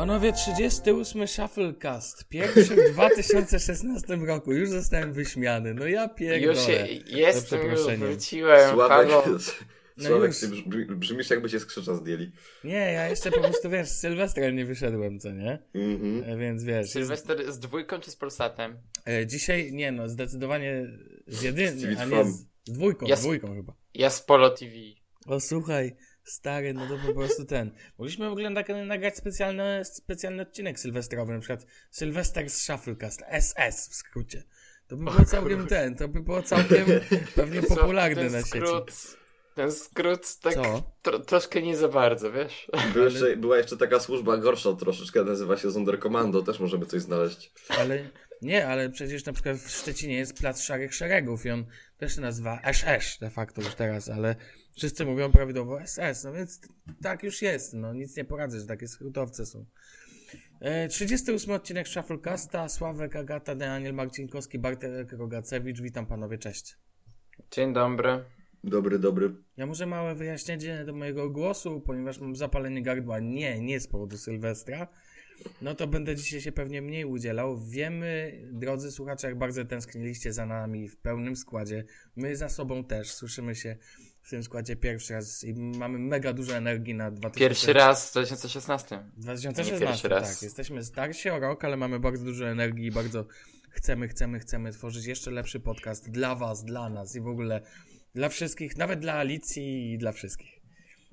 Panowie, 38 Shufflecast. Pierwszy w 2016 roku. Już zostałem wyśmiany. No ja pierdolę. Już je, jestem, już wróciłem. Sławek, Halo. No Sławek już. brzmisz jakby cię z krzycza zdjęli. Nie, ja jeszcze po prostu, wiesz, z Sylwestrem nie wyszedłem, co nie? Mhm. E, Więc wiesz, jest, Sylwester z dwójką czy z Polsatem? e, dzisiaj, nie no, zdecydowanie z jedynym, a nie z, dwójką, Ja z z- dwójką chyba. Ja z Polo TV. O słuchaj, stary, no to po prostu ten. Mogliśmy w ogóle nagrać specjalny, specjalny odcinek sylwestrowy, na przykład Sylwester z Shufflecast, SS w skrócie. To by było całkiem ten, to by było całkiem pewnie popularne na sieci. skrót, Ten skrót tak tro, troszkę nie za bardzo, wiesz? Był jeszcze, była jeszcze taka służba gorsza troszeczkę, nazywa się Sonderkommando, też możemy coś znaleźć. Ale nie, ale przecież na przykład w Szczecinie jest Plac Szarych Szeregów i on też się nazywa SS de facto już teraz, ale wszyscy mówią prawidłowo SS, no więc tak już jest, no nic nie poradzę, że takie skrótowce są. E, 38 odcinek Shufflecasta, Sławek, Agata, Daniel Marcinkowski, Bartek Rogacewicz, witam panowie, cześć. Dzień dobry. Dobry, dobry. Ja może małe wyjaśnienie do mojego głosu, ponieważ mam zapalenie gardła. Nie, nie z powodu Sylwestra. No to będę dzisiaj się pewnie mniej udzielał. Wiemy, drodzy słuchacze, jak bardzo tęskniliście za nami w pełnym składzie. My za sobą też słyszymy się w tym składzie pierwszy raz i mamy mega dużo energii na 2000... Pierwszy raz w 2016. 2016, Nie pierwszy raz. tak. Jesteśmy starsi o rok, ale mamy bardzo dużo energii i bardzo chcemy, chcemy, chcemy tworzyć jeszcze lepszy podcast dla was, dla nas i w ogóle dla wszystkich, nawet dla Alicji i dla wszystkich.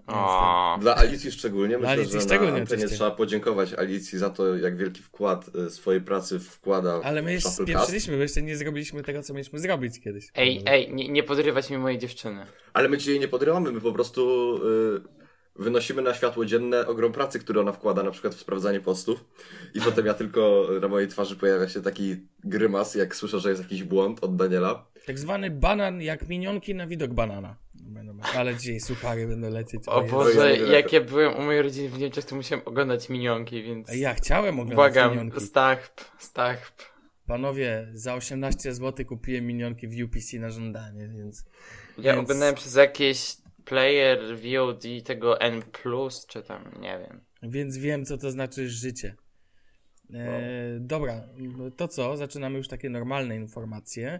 O, Dla Alicji szczególnie, myślę, Alicji że szczególnie, na trzeba podziękować Alicji za to, jak wielki wkład e, swojej pracy wkłada Ale my w jeszcze spieprzyliśmy, bo jeszcze nie zrobiliśmy tego, co mieliśmy zrobić kiedyś. Ej, ej, nie, nie podrywać mi mojej dziewczyny. Ale my ci jej nie podrywamy, my po prostu y, wynosimy na światło dzienne ogrom pracy, który ona wkłada na przykład w sprawdzanie postów i potem ja tylko na mojej twarzy pojawia się taki grymas, jak słyszę, że jest jakiś błąd od Daniela. Tak zwany banan, jak minionki na widok banana. Ale dzisiaj suchary będą lecieć. O. Boże, jak- ja byłem u mojej rodziny w Niemczech, to musiałem oglądać minionki, więc... Ja chciałem oglądać Błagam, minionki. stachp, stachp. Panowie, za 18 zł kupiłem minionki w UPC na żądanie, więc... Ja Więc- oglądałem przez jakieś player VOD tego N+, czy tam, nie wiem. Więc wiem, co to znaczy życie. E, dobra, to co? Zaczynamy już takie normalne informacje.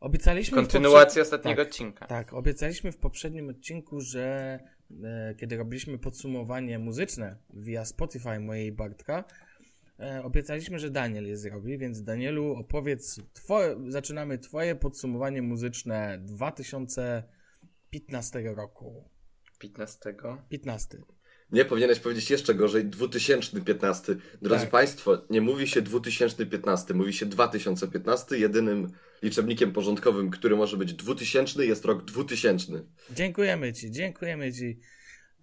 Obiecaliśmy. Kontynuacja poprze- ostatniego tak, odcinka. Tak, obiecaliśmy w poprzednim odcinku, że e, kiedy robiliśmy podsumowanie muzyczne via Spotify mojej Bartka, e, obiecaliśmy, że Daniel je zrobi, więc Danielu opowiedz, twoje, zaczynamy twoje podsumowanie muzyczne 2015 roku. 15. 15. Nie, powinieneś powiedzieć jeszcze gorzej, 2015. Drodzy Tak. Państwo, nie mówi się 2015, mówi się 2015. Jedynym liczebnikiem porządkowym, który może być 2000 jest rok 2000. Dziękujemy ci, dziękujemy ci,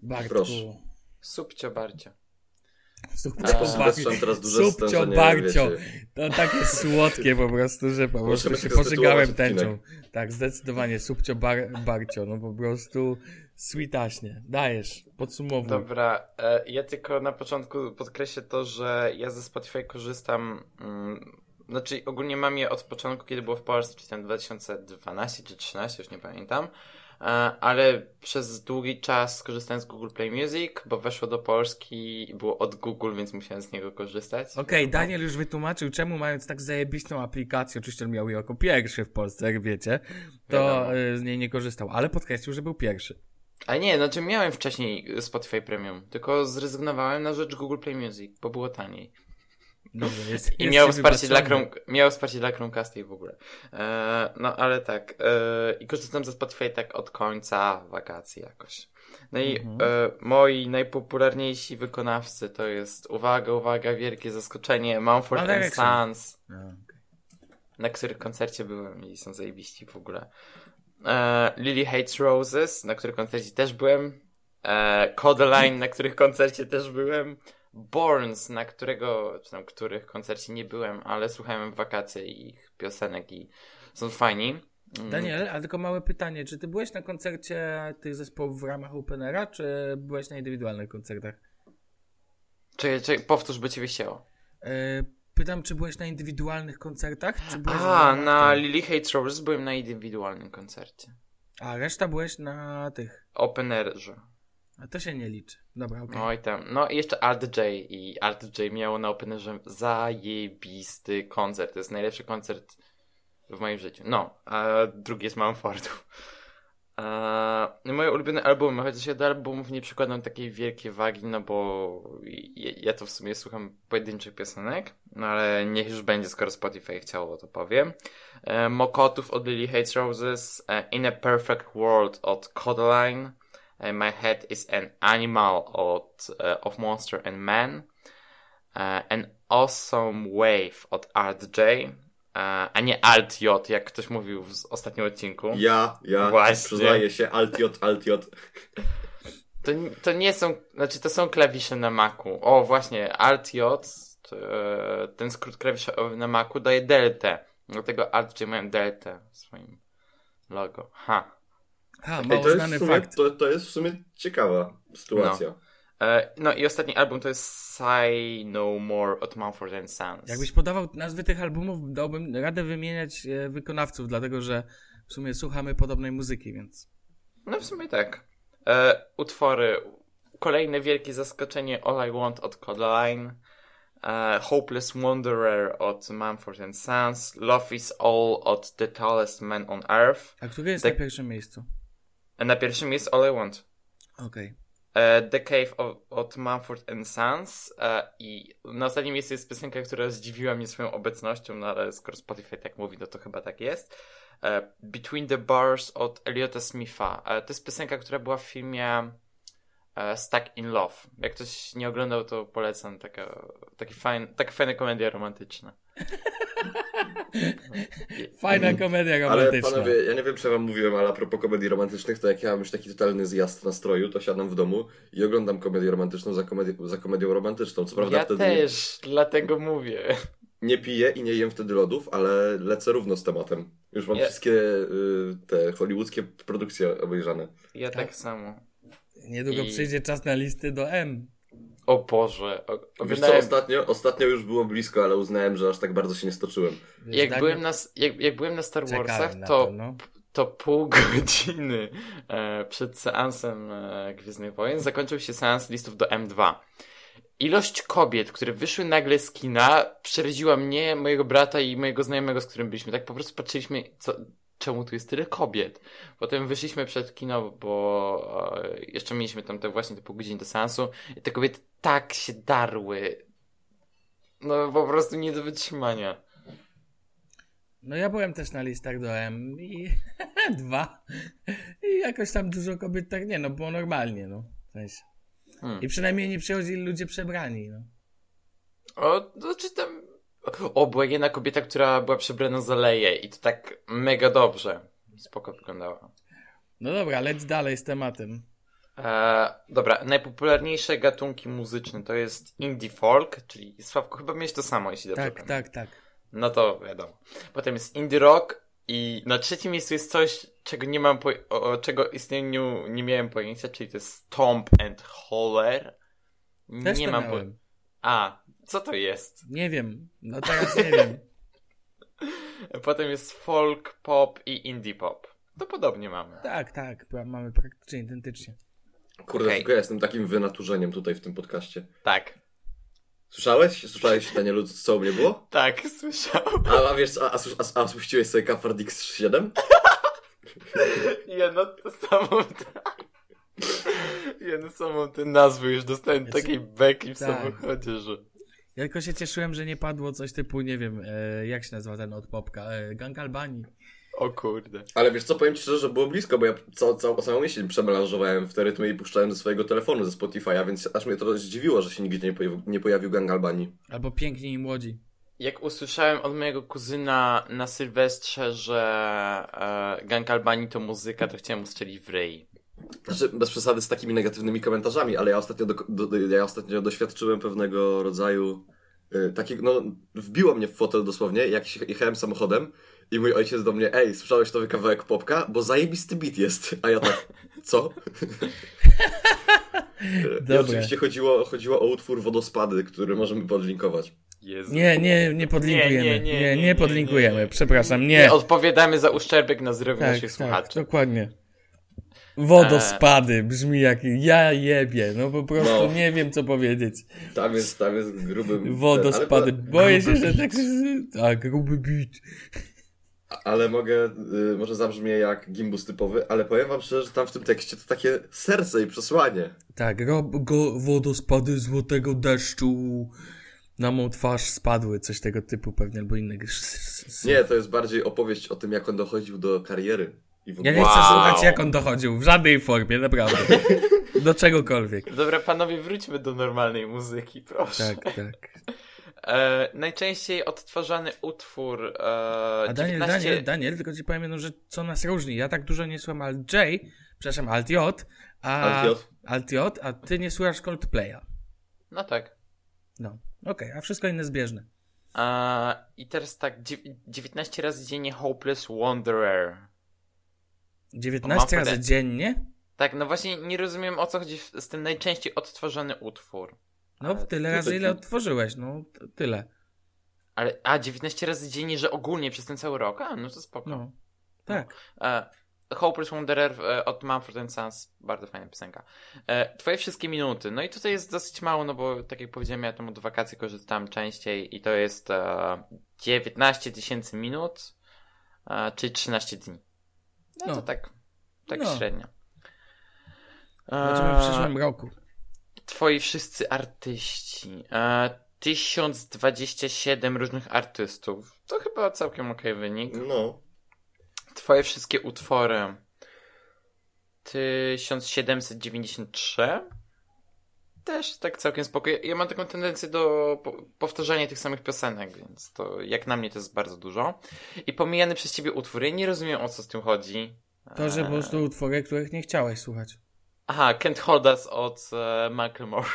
Bartku. Proszę. Subcio barcio. Subcio Barcio. To takie słodkie po prostu, że po prostu się pożygałem tęczą. Tak, zdecydowanie. Subcio bar Barcio. No po prostu sweetaśnie. Dajesz, podsumowuj. Dobra, e, ja tylko na początku podkreślę to, że ja ze Spotify korzystam. Mm, znaczy, ogólnie mam je od początku, kiedy było w Polsce, czyli tam 2012 czy 2013, już nie pamiętam. E, ale przez długi czas korzystałem z Google Play Music, bo weszło do Polski i było od Google, więc musiałem z niego korzystać. Okej, Daniel już wytłumaczył, czemu mając tak zajebistą aplikację, oczywiście on miał ją jako pierwszy w Polsce, jak wiecie, to Wiadomo. y, z niej nie korzystał, ale podkreślił, że był pierwszy. A nie, znaczy miałem wcześniej Spotify Premium, tylko zrezygnowałem na rzecz Google Play Music, bo było taniej. Dobrze, jest, I jest miał ci wsparcie, dla. Chrome, miał wsparcie dla Chromecasta i w ogóle. E, no ale tak. E, I korzystam ze Spotify tak od końca wakacji jakoś. No i Mhm. e, moi najpopularniejsi wykonawcy to jest, uwaga, uwaga, wielkie zaskoczenie, Mumford and. Sons, okej. na których koncercie byłem i są zajebiści w ogóle. E, Lily Hates Roses, na których koncercie też byłem. E, Codeline, na których koncercie też byłem. Borns, na którego, czy tam których koncercie nie byłem, ale słuchałem w wakacje ich piosenek i są fajni. Mm, Daniel, a tylko małe pytanie, czy ty byłeś na koncercie tych zespołów w ramach Openera, czy byłeś na indywidualnych koncertach? Czekaj, czekaj, powtórz, by cię wyścięło. E, pytam, czy byłeś na indywidualnych koncertach, czy byłeś A, na? Lily Hates Roses byłem na indywidualnym koncercie. A reszta byłeś na tych. Open Airze. A to się nie liczy. Dobra, okej. No i tam. No i jeszcze Alt J. I Alt J miało na openerze zajebisty koncert. To jest najlepszy koncert w moim życiu. No, a drugi jest Mumfordu. No moje ulubione albumy, chociaż ja do albumów nie przykładam takiej wielkiej wagi, no bo ja, to w sumie słucham pojedynczych piosenek, no ale niech już będzie, skoro Spotify chciało, to powiem. E, Mokotów od Lily Hates Roses, e, In a Perfect World od Codaline, e, My Head is an Animal od e, Of Monster and Man, e, An Awesome Wave od Art J, e, a nie Alt J, jak ktoś mówił w ostatnim odcinku. Ja, ja Właśnie. przyznaję się, Alt-J, Alt-J. To, to nie są, znaczy to są klawisze na Macu. O, właśnie, Alt J, ten skrót klawiszowy na Macu daje deltę. Dlatego Alt J mają deltę w swoim logo. Ha. Ha, Ej, mało to, jest znany w sumie, fakt. to, to jest w sumie ciekawa sytuacja. E, no i ostatni album to jest Say No More od Mumford and Sons. Jakbyś podawał nazwy tych albumów, dałbym radę wymieniać e, wykonawców, dlatego że w sumie słuchamy podobnej muzyki, więc... No w sumie tak. E, utwory. Kolejne wielkie zaskoczenie All I Want od Codaline. E, Hopeless Wanderer od Mumford and Sons. Love is All od The Tallest Man on Earth. A który jest Tak. na pierwszym miejscu? Na pierwszym jest All I Want. Okej. E, The Cave of, od Mumford and Sons e, i na ostatnim miejscu jest piosenka, która zdziwiła mnie swoją obecnością, no ale skoro Spotify tak mówi, no to chyba tak jest. E, Between the Bars od Eliota Smitha. To jest piosenka, która była w filmie Stuck in Love. Jak ktoś nie oglądał, to polecam. Taka, taki fajn, taka fajna komedia romantyczna. Fajna komedia Ale romantyczna. panowie, ja nie wiem, czy ja wam mówiłem, ale a propos komedii romantycznych, to jak ja mam już taki totalny zjazd nastroju, to siadam w domu i oglądam komedię romantyczną za, komedię, za komedią romantyczną. Co prawda ja wtedy też, dlatego mówię. nie piję i nie jem wtedy lodów, ale lecę równo z tematem. Już mam Ja- wszystkie y, te hollywoodzkie produkcje obejrzane. Ja tak, Tak? samo. Niedługo I- przyjdzie czas na listy do M. O Boże. O, Wiesz co, ostatnio, ostatnio już było blisko, ale uznałem, że aż tak bardzo się nie stoczyłem. Jak byłem, na, jak, jak byłem na Star Warsach, na to, to, no. to pół godziny e, przed seansem e, Gwiezdnych Wojen zakończył się seans listów do M2. Ilość kobiet, które wyszły nagle z kina, przeraziła mnie, mojego brata i mojego znajomego, z którym byliśmy. Tak po prostu patrzyliśmy, co, czemu tu jest tyle kobiet. Potem wyszliśmy przed kino, bo e, jeszcze mieliśmy tam te właśnie te pół godziny do seansu i te kobiety tak się darły. No po prostu nie do wytrzymania. No ja byłem też na listach do M i dwa. I jakoś tam dużo kobiet tak nie, no było normalnie, no. W sensie. Hmm. I przynajmniej nie przychodzili ludzie przebrani, no. O, no czy tam... O, była jedna kobieta, która była przebrana za Leję i to tak mega dobrze. Spoko wyglądała. No dobra, leć dalej z tematem. E, dobra, najpopularniejsze gatunki muzyczne to jest indie folk, czyli Sławko, chyba miałeś to samo, jeśli dobrze Tak, pamiętam. tak, tak. No to wiadomo. Potem jest indie rock i na trzecim miejscu jest coś, czego nie mam po... o, o czego istnieniu nie miałem pojęcia, czyli to jest Stomp and Holler. Też nie mam po... miałem. A, co to jest? Nie wiem. No teraz nie wiem. Potem jest folk, pop i indie pop. To podobnie mamy. Tak, tak. Mamy praktycznie identycznie. Kurde, Okej. tylko ja jestem takim wynaturzeniem tutaj w tym podcaście. Tak. Słyszałeś? Słyszałeś, Danielu, co u mnie było? Tak, słyszałem. A, a wiesz, a, a, a, a spuściłeś sobie Kafard X7? Jedno to samą. Jedno samą te nazwy już dostałem Ja takiej beki w tak. samochodzie, że. Ja tylko się cieszyłem, że nie padło coś typu, nie wiem, e, jak się nazywa ten od Popka, e, Gang Albanii. O kurde. Ale wiesz co, powiem ci szczerze, że było blisko, bo ja cał, całą samą myśl przemelanżowałem w te rytmy i puszczałem ze swojego telefonu, ze Spotify'a, więc aż mnie to zdziwiło, że się nigdzie nie pojawił, nie pojawił Gang Albanii. Albo Piękni i Młodzi. Jak usłyszałem od mojego kuzyna na Sylwestrze, że e, Gang Albanii to muzyka, to chciałem mu strzelić w ryj. Znaczy, bez przesady z takimi negatywnymi komentarzami, ale ja ostatnio, do, do, ja ostatnio doświadczyłem pewnego rodzaju y, takiego, no, wbiło mnie w fotel dosłownie, jak się- jechałem samochodem i mój ojciec do mnie, ej, słyszałeś nowy kawałek Popka? Bo zajebisty beat jest. A ja tak, co? I oczywiście chodziło, chodziło o utwór Wodospady, który możemy podlinkować. Jezu. Nie, nie, nie podlinkujemy. Nie, Nie, nie, nie, nie, nie, nie, podlinkujemy. nie. Przepraszam, Nie nie. odpowiadamy za uszczerbek na zdrowiu tak, naszych tak, słuchaczy. dokładnie. Wodospady brzmi jak ja jebie. No po prostu No. nie wiem co powiedzieć. Tam jest, tam jest grubym... Wodospady. Ale, Boję się, że tak. Tak, gruby beat. ale mogę, y, może zabrzmie jak gimbus typowy, ale powiem wam szczerze, że tam w tym tekście to takie serce i przesłanie. Tak, rob go wodospady złotego deszczu na mą twarz spadły, coś tego typu pewnie, albo innego. Nie, to jest bardziej opowieść o tym, jak on dochodził do kariery. I w Ja ogóle... nie chcę Wow. słuchać, jak on dochodził, w żadnej formie, naprawdę. Do czegokolwiek. Dobra, panowie, wróćmy do normalnej muzyki, proszę. Tak, tak. E, najczęściej odtwarzany utwór e, A Daniel, 19... Daniel, Daniel, tylko ci powiem jedną rzecz, co nas różni. Ja tak dużo nie słucham Alt J, przepraszam, Alt J, a... Alt J. Alt J, a ty nie słuchasz Coldplaya. No tak. No, okej, a wszystko inne zbieżne. E, I teraz tak, dziew- 19 razy dziennie Hopeless Wanderer. 19 Mam razy dziennie? Tak, no właśnie nie rozumiem o co chodzi z tym najczęściej odtwarzany utwór. No, Ale- tyle razy, ile otworzyłeś, no, tyle. Ale, a 19 razy dziennie, że ogólnie przez ten cały rok? A, no to spoko. No, tak. E, Hopeless Wanderer e, od Mumford Sons, bardzo fajna piosenka. E, twoje wszystkie minuty. No i tutaj jest dosyć mało, no bo tak jak powiedziałem, ja tam od wakacji korzystam częściej i to jest e, 19 tysięcy minut, e, czyli 13 dni. No, No. to tak, tak No. średnio. Zobaczymy w E, przyszłym roku. Twoi wszyscy artyści. E, 1027 różnych artystów. To chyba całkiem okej wynik. No. Twoje wszystkie utwory. 1793. Też tak całkiem spoko. Ja- mam taką tendencję do po- powtarzania tych samych piosenek, więc to jak na mnie to jest bardzo dużo. I pomijany przez ciebie utwór. Ja nie rozumiem o co z tym chodzi. To, że po Eee, prostu utwory, których nie chciałeś słuchać. Aha, Can't Hold Us od e, Macklemore.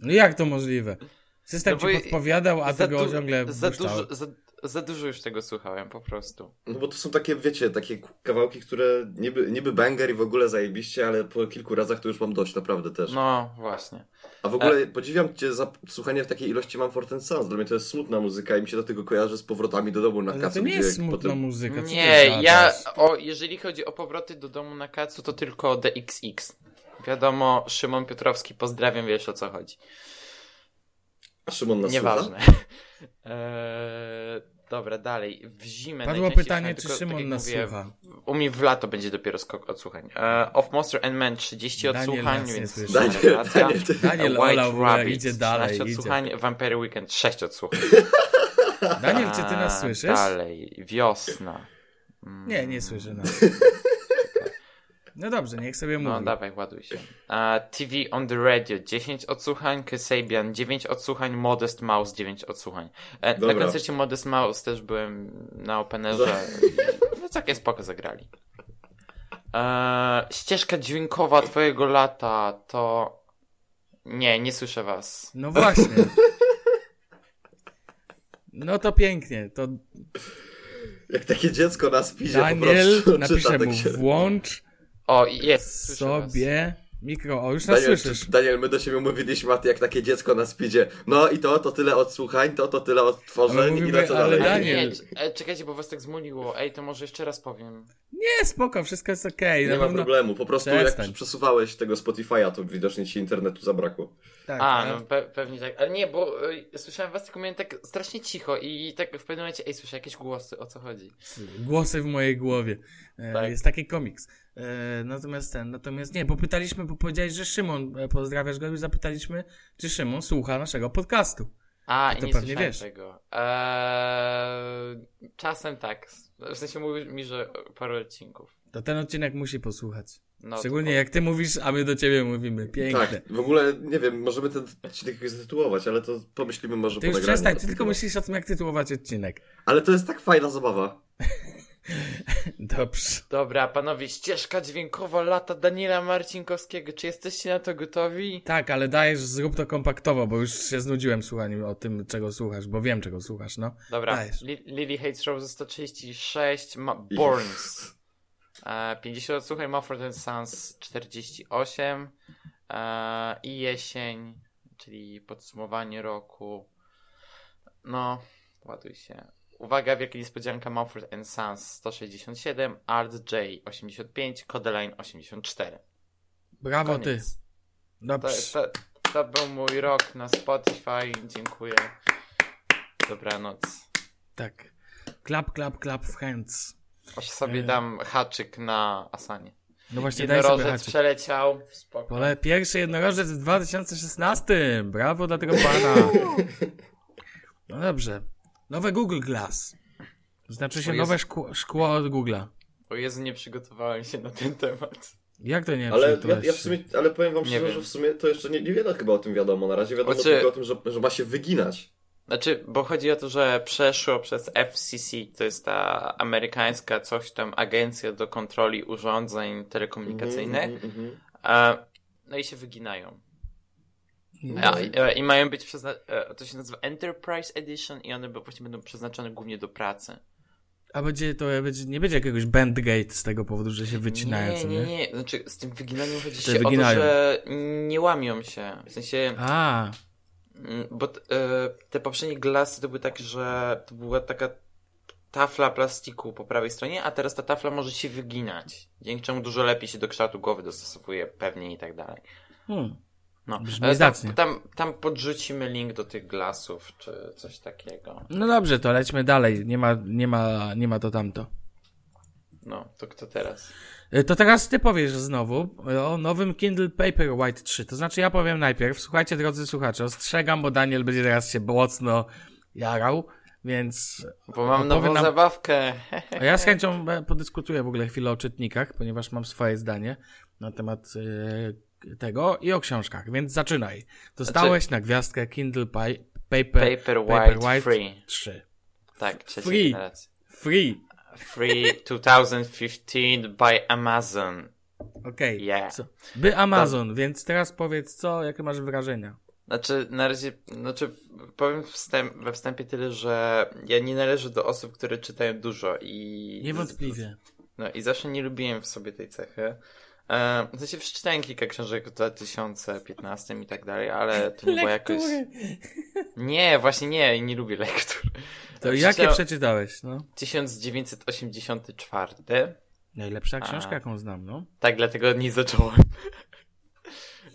No jak to możliwe? System No ci podpowiadał, a tego ciągle za, dużo, za, za dużo już tego słuchałem, po prostu. No bo to są takie, wiecie, takie kawałki, które niby, niby banger i w ogóle zajebiście, ale po kilku razach to już mam dość, naprawdę też. No, właśnie. A w ogóle podziwiam cię za słuchanie w takiej ilości Mumford Sons. Dla mnie to jest smutna muzyka i mi się do tego kojarzy z powrotami do domu na Ale to kacu, nie jest smutna potem... muzyka, co Nie, ja, o, jeżeli chodzi o powroty do domu na kacu, to tylko DXX. Wiadomo, Szymon Piotrowski, pozdrawiam, wiesz o co chodzi. A Szymon nas Nieważne. eee, dobra, dalej. W zimę Padło pytanie, czy tylko, Szymon tak nas mówię, słucha. U mnie w lato będzie dopiero skok odsłuchań. Eee, of Monster and Man 30 Daniel odsłuchań, więc. Daniel. Daniel, ty... Daniel White ogóle, Rabbit, idzie dalej, 13 idzie. odsłuchań, Vampire Weekend 6 odsłuchań. Daniel, czy ty nas słyszysz? Dalej, wiosna. Mm. Nie, nie słyszy nas. No dobrze, niech sobie mówi. No dawaj, ładuj się. A, TV on the Radio 10 odsłuchań, Kasabian 9 odsłuchań, Modest Mouse 9 odsłuchań. E, na koncercie Modest Mouse też byłem na openerze. No całkiem spoko zagrali. E, ścieżka dźwiękowa twojego lata to... Nie, nie słyszę was. No właśnie. No to pięknie. To Jak takie dziecko na spizie po Daniel prostu napisze czyta mu się... O, jest, słyszę was. sobie mikro. O, już nas Daniel, słyszysz. Daniel, my do siebie mówiliśmy, a ty jak takie dziecko na spidzie. No i to, to tyle odsłuchań, to, to tyle Ale odtworzeń i mówimy, ale dalej. Ale Daniel- nie, e, czekajcie, bo was tak zmuliło. Ej, to może jeszcze raz powiem. Nie, spoko, wszystko jest okej. Nie na ma pewno- problemu, po prostu Przestań. jak przesuwałeś tego Spotify'a, to widocznie ci internetu zabrakło. Tak, A, ale- no pe pewnie tak. Ale nie, bo y, słyszałem was, tylko miałem tak strasznie cicho i tak w pewnym momencie, ej, słyszę jakieś głosy, o co chodzi? Głosy w mojej głowie. E, Tak. Jest taki komiks. E, natomiast ten, natomiast nie, bo pytaliśmy, bo powiedziałeś, że Szymon, e, pozdrawiasz go i zapytaliśmy, czy Szymon słucha naszego podcastu. A, To i nie pewnie wiesz. tego. Eee, czasem tak. W sensie mówisz mi, że parę odcinków. To ten odcinek musi posłuchać. No, Szczególnie to- jak ty mówisz, a my do ciebie mówimy. Piękne. Tak, w ogóle, nie wiem, możemy ten odcinek zatytułować, ale to pomyślimy może Ty po już nagraniu. przestań, ty tylko myślisz o tym, jak tytułować odcinek. Ale to jest tak fajna zabawa. Dobrze. Dobra, panowie, ścieżka dźwiękowa lata Daniela Marcinkowskiego. Czy jesteście na to gotowi? Tak, ale dajesz, zrób to kompaktowo, bo już się znudziłem słuchaniem o tym, czego słuchasz, bo wiem, czego słuchasz, no. Dobra. Li Lily Hates Rose 136, Ma Borns e, 50 odsłuchań, Mumford Sons 48 e, i jesień, czyli podsumowanie roku. No, ładuj się. Uwaga, wielka niespodzianka, Mumford Sons 167, Art J 85, Codeline 84. Brawo ty. Koniec. To, Dobrze. to, to był mój rok na Spotify. Dziękuję. Dobranoc. Tak. Klap, klap, klap w hands. Oś sobie E. dam haczyk na Asanie. No właśnie, daj sobie haczyk. przeleciał. Spoko. Pole pierwszy jednorożec w 2016. Brawo dla tego pana. No dobrze. Nowe Google Glass. Znaczy się Jezu. nowe szkło, szkło od Google'a. O Jezu, nie przygotowałem się na ten temat. Jak to nie Ale ja, przygotowałeś ja w sumie, ale powiem wam szczerze, że w sumie to jeszcze nie, niewiele chyba o tym wiadomo. Na razie wiadomo Znaczy- tylko o tym, że, że ma się wyginać. Znaczy, bo chodzi o to, że przeszło przez FCC, to jest ta amerykańska coś tam agencja do kontroli urządzeń telekomunikacyjnych. Mhm, mhm, mhm. A, no i się wyginają. A, i, e, I mają być przeznaczone, to się nazywa Enterprise Edition i one właśnie będą przeznaczone głównie do pracy. A będzie to będzie, nie będzie jakiegoś bandgate z tego powodu, że się wycinają, nie, nie, nie? nie, znaczy z tym wyginaniem chodzi Że się wyginają. o to, że nie łamią się. W sensie, A, mm, bo t, e, te poprzednie glasy to były tak, że to była taka tafla plastiku po prawej stronie, a teraz ta tafla może się wyginać. Dzięki czemu dużo lepiej się do kształtu głowy dostosowuje pewnie i tak dalej. hmm. No, Brzmi ale tam, zacnie. tam, tam podrzucimy link do tych glasów, czy coś takiego. no dobrze, to lećmy dalej. Nie ma, nie ma, nie ma to tamto. No, to kto teraz? E, To teraz ty powiesz znowu o nowym Kindle Paperwhite 3. To znaczy ja powiem najpierw. Słuchajcie, drodzy słuchacze, ostrzegam, bo Daniel będzie teraz się mocno jarał, więc Bo mam nową nam- zabawkę. a ja z chęcią e, podyskutuję w ogóle chwilę o czytnikach, ponieważ mam swoje zdanie na temat e, tego i o książkach, więc zaczynaj. Dostałeś na gwiazdkę Kindle Pi- Paper, Paperwhite Paperwhite Free. 3. Tak, Free. Free. Free 2015 by Amazon. Okej. Yeah. Co? By Amazon, więc teraz powiedz co, jakie masz wrażenia. Znaczy, na razie, znaczy, powiem wstęp, we wstępie tyle, że ja nie należę do osób, które czytają dużo i... Niewątpliwie. No i zawsze nie lubiłem w sobie tej cechy. E, w sensie przeczytałem kilka książek w 2015 i tak dalej, ale to nie było jakoś... Nie, właśnie nie, nie lubię lektur. To jakie przeczytałeś, no? 1984. Najlepsza A. książka, jaką znam, no. Tak, dlatego od niej zacząłem.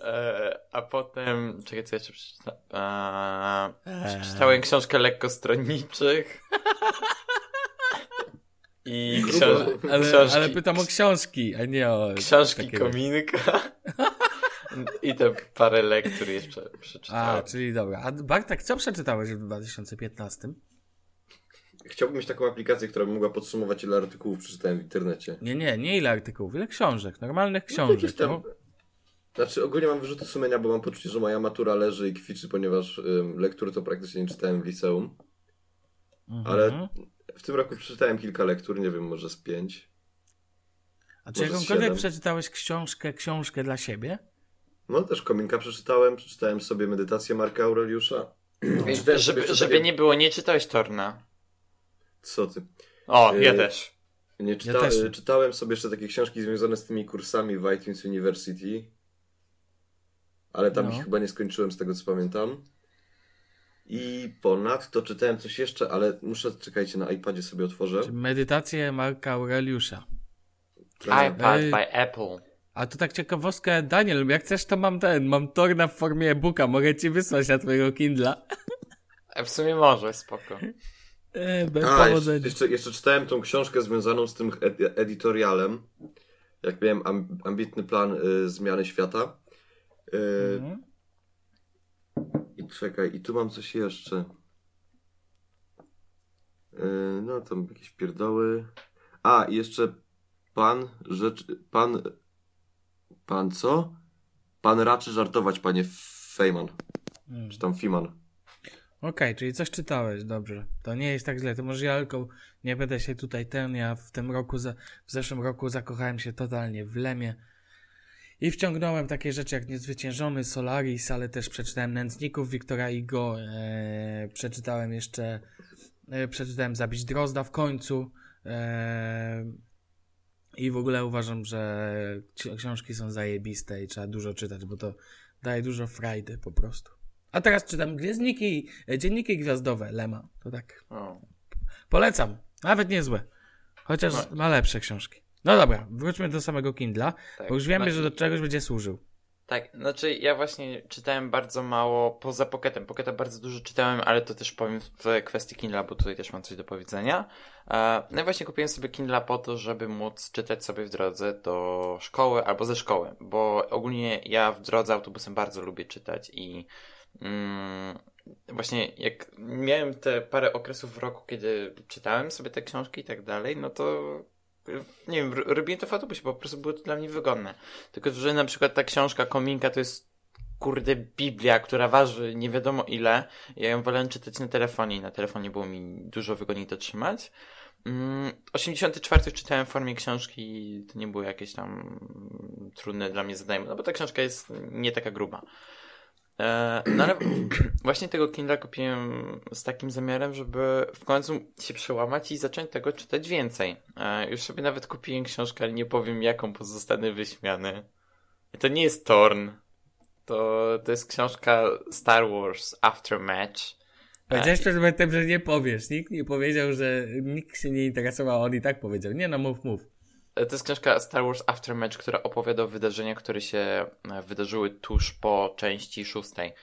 E, a potem, czekaj, co jeszcze przeczytałem? Przeczytałem książkę lekkostronniczych. I książ- Ale, książki, ale pytam o książki, a nie o... książki takie- kominka. I te parę lektur jeszcze A, przeczytałem. czyli dobra. A Bartek, co przeczytałeś w 2015? Chciałbym mieć taką aplikację, która by mogła podsumować, ile artykułów przeczytałem w internecie. Nie, nie, nie ile artykułów, ile książek, normalnych No, książek. tam... No, Znaczy, ogólnie mam wyrzuty sumienia, bo mam poczucie, że moja matura leży i kwiczy, ponieważ ym, lektury to praktycznie nie czytałem w liceum. Mhm. Ale w tym roku przeczytałem kilka lektur, nie wiem, może z pięć. A czy jakąkolwiek przeczytałeś książkę, książkę dla siebie? No też Kominka przeczytałem, przeczytałem sobie medytację Marka Aureliusza. Sobie Żeby, żeby nie było, nie czytałeś Torna. Co ty? O, ja Yy, też. Nie czyta... też nie. y, Czytałem sobie jeszcze takie książki związane z tymi kursami w iTunes University. Ale tam No. ich chyba nie skończyłem z tego co pamiętam. I ponadto czytałem coś jeszcze, ale muszę, czekajcie, na iPadzie sobie otworzę. Czy medytację Marka Aureliusza? iPad by Apple. A to tak ciekawostka, Daniel, jak chcesz, to mam ten, mam Torna w formie e-booka, mogę ci wysłać na twojego Kindla. E, W sumie może, spoko. E, bez A, jeszcze, jeszcze, jeszcze czytałem tą książkę związaną z tym ed- editorialem. Jak miałem am- ambitny plan y, zmiany świata. Y, Mhm. I czekaj, i tu mam coś jeszcze. Y, no, tam jakieś pierdoły. A, i jeszcze pan rzecz. Pan. Pan co? Pan raczy żartować, panie Fejman. Mm. Czy tam Fiman. Okej, czyli coś czytałeś, dobrze. To nie jest tak źle. To może ja tylko nie będę się tutaj ten. Ja w tym roku, za, w zeszłym roku zakochałem się totalnie w Lemie. I wciągnąłem takie rzeczy jak Niezwyciężony Solaris, ale też przeczytałem Nędzników Wiktora Igo. E, przeczytałem jeszcze. E, przeczytałem Zabić Drozda w końcu. E, I w ogóle uważam, że ksi- książki są zajebiste i trzeba dużo czytać, bo to daje dużo frajdy po prostu. A teraz czytam Gwiezdniki, e, dzienniki gwiazdowe Lema. To tak. Polecam. Nawet niezłe. Chociaż No. ma lepsze książki. No dobra, wróćmy do samego Kindla, Tak, bo już wiemy, no że do czegoś będzie służył. Tak, znaczy ja właśnie czytałem bardzo mało poza Pocketem. Pocketa bardzo dużo czytałem, ale to też powiem w kwestii Kindla, bo tutaj też mam coś do powiedzenia. E, No i właśnie kupiłem sobie Kindla po to, żeby móc czytać sobie w drodze do szkoły albo ze szkoły, bo ogólnie ja w drodze autobusem bardzo lubię czytać i mm, właśnie jak miałem te parę okresów w roku, kiedy czytałem sobie te książki i tak dalej, no to nie wiem, ro- robiłem to w autobusie, po prostu było to dla mnie wygodne. Tylko, że na przykład ta książka Kominka to jest kurde Biblia, która waży nie wiadomo ile. Ja ją wolałem czytać na telefonie i na telefonie było mi dużo wygodniej to trzymać. Mm, 84 czytałem w formie książki i to nie było jakieś tam mm, trudne dla mnie zadanie, no bo ta książka jest nie taka gruba. E, No ale właśnie tego Kindle kupiłem z takim zamiarem, żeby w końcu się przełamać i zacząć tego czytać więcej. E, Już sobie nawet kupiłem książkę, ale nie powiem jaką, bo zostanę wyśmiany. To nie jest Torn. To, to jest książka Star Wars Aftermatch. Powiedziałeś przed momentem, że nie powiesz. Nikt nie powiedział, że nikt się nie interesował, on i tak powiedział. Nie no, mów, mów. E, To jest książka Star Wars Aftermatch, która opowiada o wydarzeniach, które się e, wydarzyły tuż po części szóstej.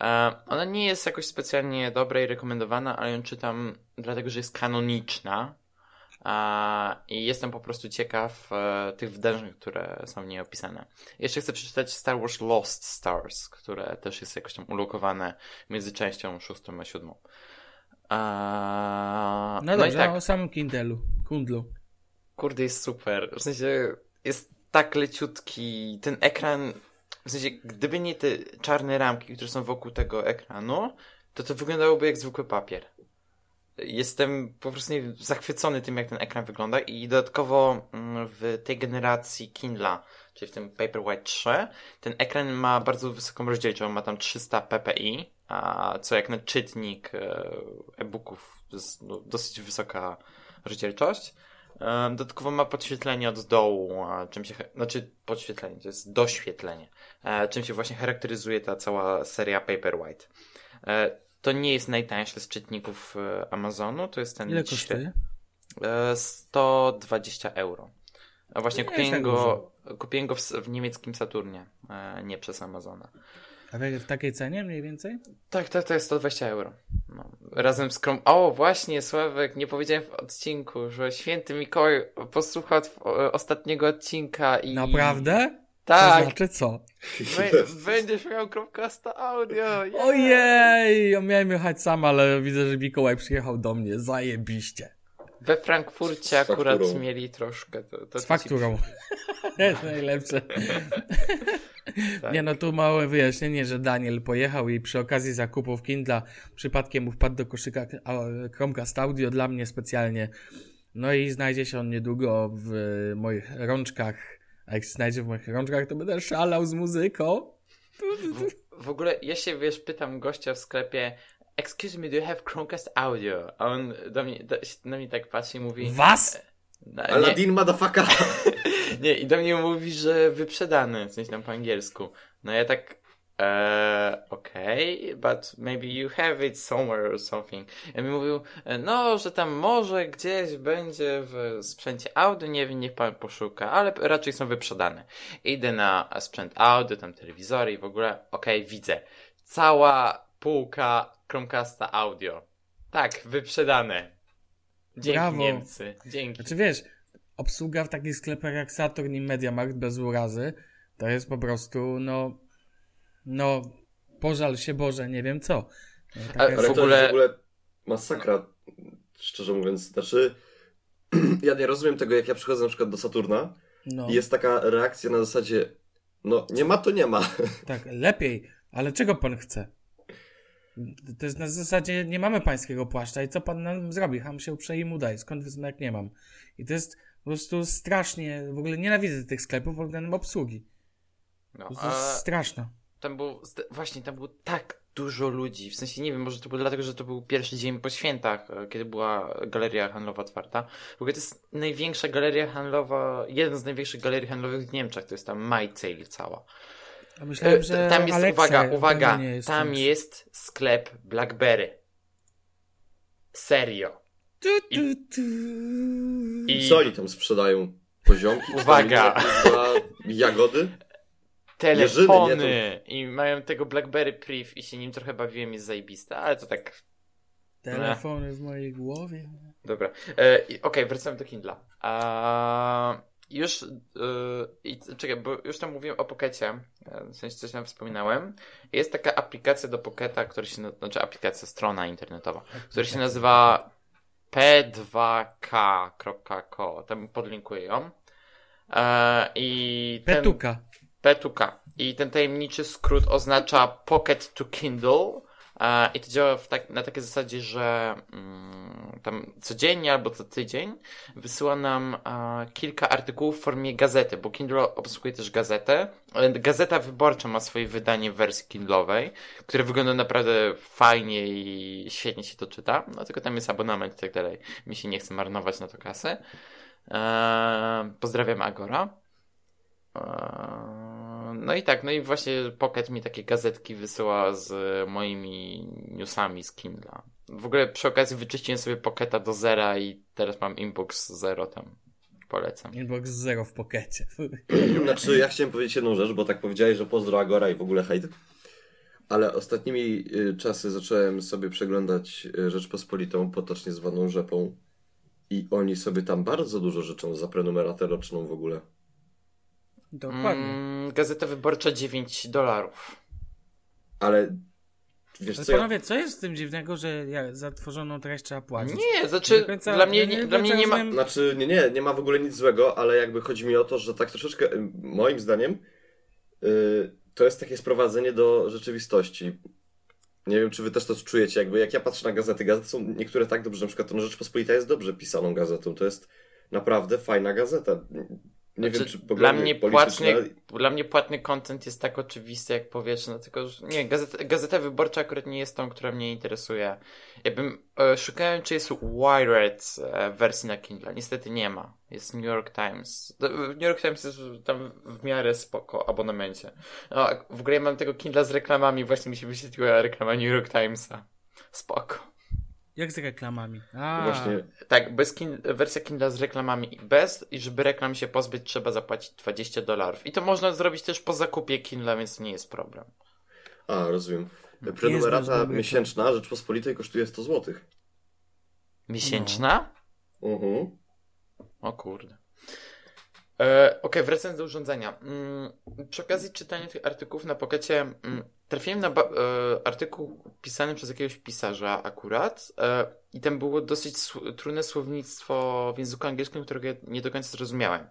E, Ona nie jest jakoś specjalnie dobra i rekomendowana, ale ją czytam dlatego, że jest kanoniczna. I jestem po prostu ciekaw tych wydarzeń, które są w niej opisane. Jeszcze chcę przeczytać Star Wars Lost Stars, które też jest jakoś tam ulokowane między częścią szóstą a siódmą. No i dobrze, tak. o samym Kindlu. Kundlu. Kurde, jest super. W sensie jest tak leciutki. Ten ekran. W sensie, gdyby nie te czarne ramki, które są wokół tego ekranu, to to wyglądałoby jak zwykły papier. Jestem po prostu zachwycony tym, jak ten ekran wygląda i dodatkowo mm, w tej generacji Kindla, czyli w tym Paperwhite 3, ten ekran ma bardzo wysoką rozdzielczość, ma tam 300 ppi, a co jak na czytnik e, e-booków no, dosyć wysoka rozdzielczość. Dodatkowo ma podświetlenie od dołu, czym się, znaczy podświetlenie, to jest doświetlenie, e, czym się właśnie charakteryzuje ta cała seria Paperwhite. E, To nie jest najtańszy z czytników e, Amazonu, to jest ten Ile kosztuje? e, 120 euro. A właśnie kupiłem tak go, kupiłem go w, w niemieckim Saturnie, nie przez Amazona. A w, w takiej cenie mniej więcej? Tak, tak, to jest 120 euro. No. Razem z Krom... O, właśnie, Sławek, nie powiedziałem w odcinku, że święty Mikołaj posłuchał ostatniego odcinka i... Naprawdę? To Tak, znaczy co? będziesz miał Chromecasta audio. yeah. Ojej, ja miałem jechać sam, ale widzę, że Mikołaj przyjechał do mnie. Zajebiście. We Frankfurcie akurat fakturą. mieli troszkę. To, to Z fakturą. To jest najlepsze. Tak. Nie no, tu małe wyjaśnienie, że Daniel pojechał i przy okazji zakupów Kindla przypadkiem mu wpadł do koszyka Chromecast Audio dla mnie specjalnie. No i znajdzie się on niedługo w moich rączkach. A jak się znajdzie w moich rączkach, to będę szalał z muzyką. W ogóle ja się, wiesz, pytam gościa w sklepie Excuse me, do you have Chromecast audio? A on do mnie, do, na mnie tak patrzy i mówi... Was? No, nie, Aladdin motherfucker! nie, i do mnie mówi, że wyprzedany, w sensie tam po angielsku. No ja tak... Eee, okej, but maybe you have it somewhere or something. Ja mi mówił, e, no, że tam może gdzieś będzie w sprzęcie audio, nie wiem, niech pan poszuka, ale raczej są wyprzedane. Idę na sprzęt audio, tam telewizory i w ogóle, okej, widzę. Cała półka Chromecasta audio. Tak, wyprzedane. Dzięki Brawo. Niemcy, dzięki. Znaczy wiesz, obsługa w takich sklepach jak Saturn i Mediamarkt bez urazy, to jest po prostu, no, no, pożal się Boże, nie wiem co. No, taka Ale W to ogóle- jest w ogóle masakra, szczerze mówiąc. Znaczy, ja nie rozumiem tego, jak ja przychodzę na przykład do Saturna no, i jest taka reakcja na zasadzie, no nie ma, to nie ma. tak, lepiej, ale czego pan chce? To jest na zasadzie, nie mamy pańskiego płaszcza i co pan nam zrobi? Ham się uprze i mu daj, skąd wezmę jak nie mam? I to jest po prostu strasznie, w ogóle nienawidzę tych sklepów względem obsługi. No, To jest straszne. tam było, zde- właśnie tam było tak dużo ludzi, w sensie nie wiem, może to było dlatego, że to był pierwszy dzień po świętach, e, kiedy była galeria handlowa otwarta. W ogóle to jest największa galeria handlowa, jeden z największych galerii handlowych w Niemczech, to jest tam Sale cała. A myślałem, że E, tam jest, Alexa uwaga, uwaga, jest tam jest sklep Blackberry. Serio. Tu, tu, tu. I Co oni tam sprzedają? Poziomki? Uwaga! Jagody? telefony i mają tego BlackBerry Priv i się nim trochę bawiłem, jest zajebista, ale to tak Telefony w mojej głowie. Dobra. E, Okej, wracamy do Kindla. A, już. I, czekaj, bo już tam mówiłem o Pokecie. e, W sensie coś tam wspominałem. Jest taka aplikacja do Poketa, która się. na- Znaczy, aplikacja, strona internetowa, która się nazywa p2k.co. Tam podlinkuję ją. E, I ten, Petuka. P2K. I ten tajemniczy skrót oznacza Pocket to Kindle. I to działa tak, na takiej zasadzie, że mm, tam codziennie albo co tydzień wysyła nam e, kilka artykułów w formie gazety, bo Kindle obsługuje też gazetę. Gazeta Wyborcza ma swoje wydanie w wersji Kindle'owej, które wygląda naprawdę fajnie i świetnie się to czyta. No tylko tam jest abonament i tak dalej. Mi się nie chce marnować na to kasy. E, pozdrawiam Agora. Eee, No i tak, no i właśnie Pocket mi takie gazetki wysyła z moimi newsami z Kindla. W ogóle przy okazji wyczyściłem sobie Pocketa do zera i teraz mam inbox zero tam. Polecam. Inbox zero w pokecie. Znaczy, ja chciałem powiedzieć jedną rzecz, bo tak powiedziałeś, że pozdro Agora i w ogóle hejt. Ale ostatnimi y, czasy zacząłem sobie przeglądać y, Rzeczpospolitą, potocznie zwaną Rzepą. I oni sobie tam bardzo dużo życzą za prenumeratę roczną w ogóle. Dokładnie. Mm, Gazeta Wyborcza 9 dolarów. Ale wiesz Ale co, ja, panowie, co jest z tym dziwnego, że ja za tworzoną treść trzeba płacić? Nie, znaczy końca- dla mnie, ja nie, nie dla mnie nie ma... rozumiem- Znaczy, nie, nie, nie ma w ogóle nic złego, ale jakby chodzi mi o to, że tak troszeczkę, y, moim zdaniem, y, to jest takie sprowadzenie do rzeczywistości. Nie wiem, czy wy też to czujecie, jakby jak ja patrzę na gazety, gazety są niektóre tak dobrze, na przykład to Rzeczpospolita jest dobrze pisaną gazetą, to jest naprawdę fajna gazeta. Nie wiem, Znaczy, czy dla mnie, płatny, dla mnie płatny content jest tak oczywisty jak powietrze, no tylko, że nie, gazeta, gazeta wyborcza akurat nie jest tą, która mnie interesuje. Ja bym e, szukałem, czy jest Wired e, wersji na Kindle. Niestety nie ma. Jest New York Times. New York Times jest tam w miarę spoko abonamencie. No, w ogóle ja mam tego Kindla z reklamami, właśnie mi się wyświetliła reklama New York Timesa. Spoko. Jak z reklamami? A, Właśnie, Tak, bez kin- wersja Kindle z reklamami bez i żeby reklam się pozbyć trzeba zapłacić 20 dolarów. I to można zrobić też po zakupie Kindle, więc nie jest problem. a, rozumiem. Prenumerata miesięczna Rzeczpospolitej kosztuje 100 zł. Miesięczna? Mhm. O kurde. E, Okej, wracając do urządzenia. Mm, przy okazji czytania tych artykułów na Pokecie mm, trafiłem na e, artykuł pisany przez jakiegoś pisarza akurat e, i tam było dosyć trudne słownictwo w języku angielskim, którego ja nie do końca zrozumiałem.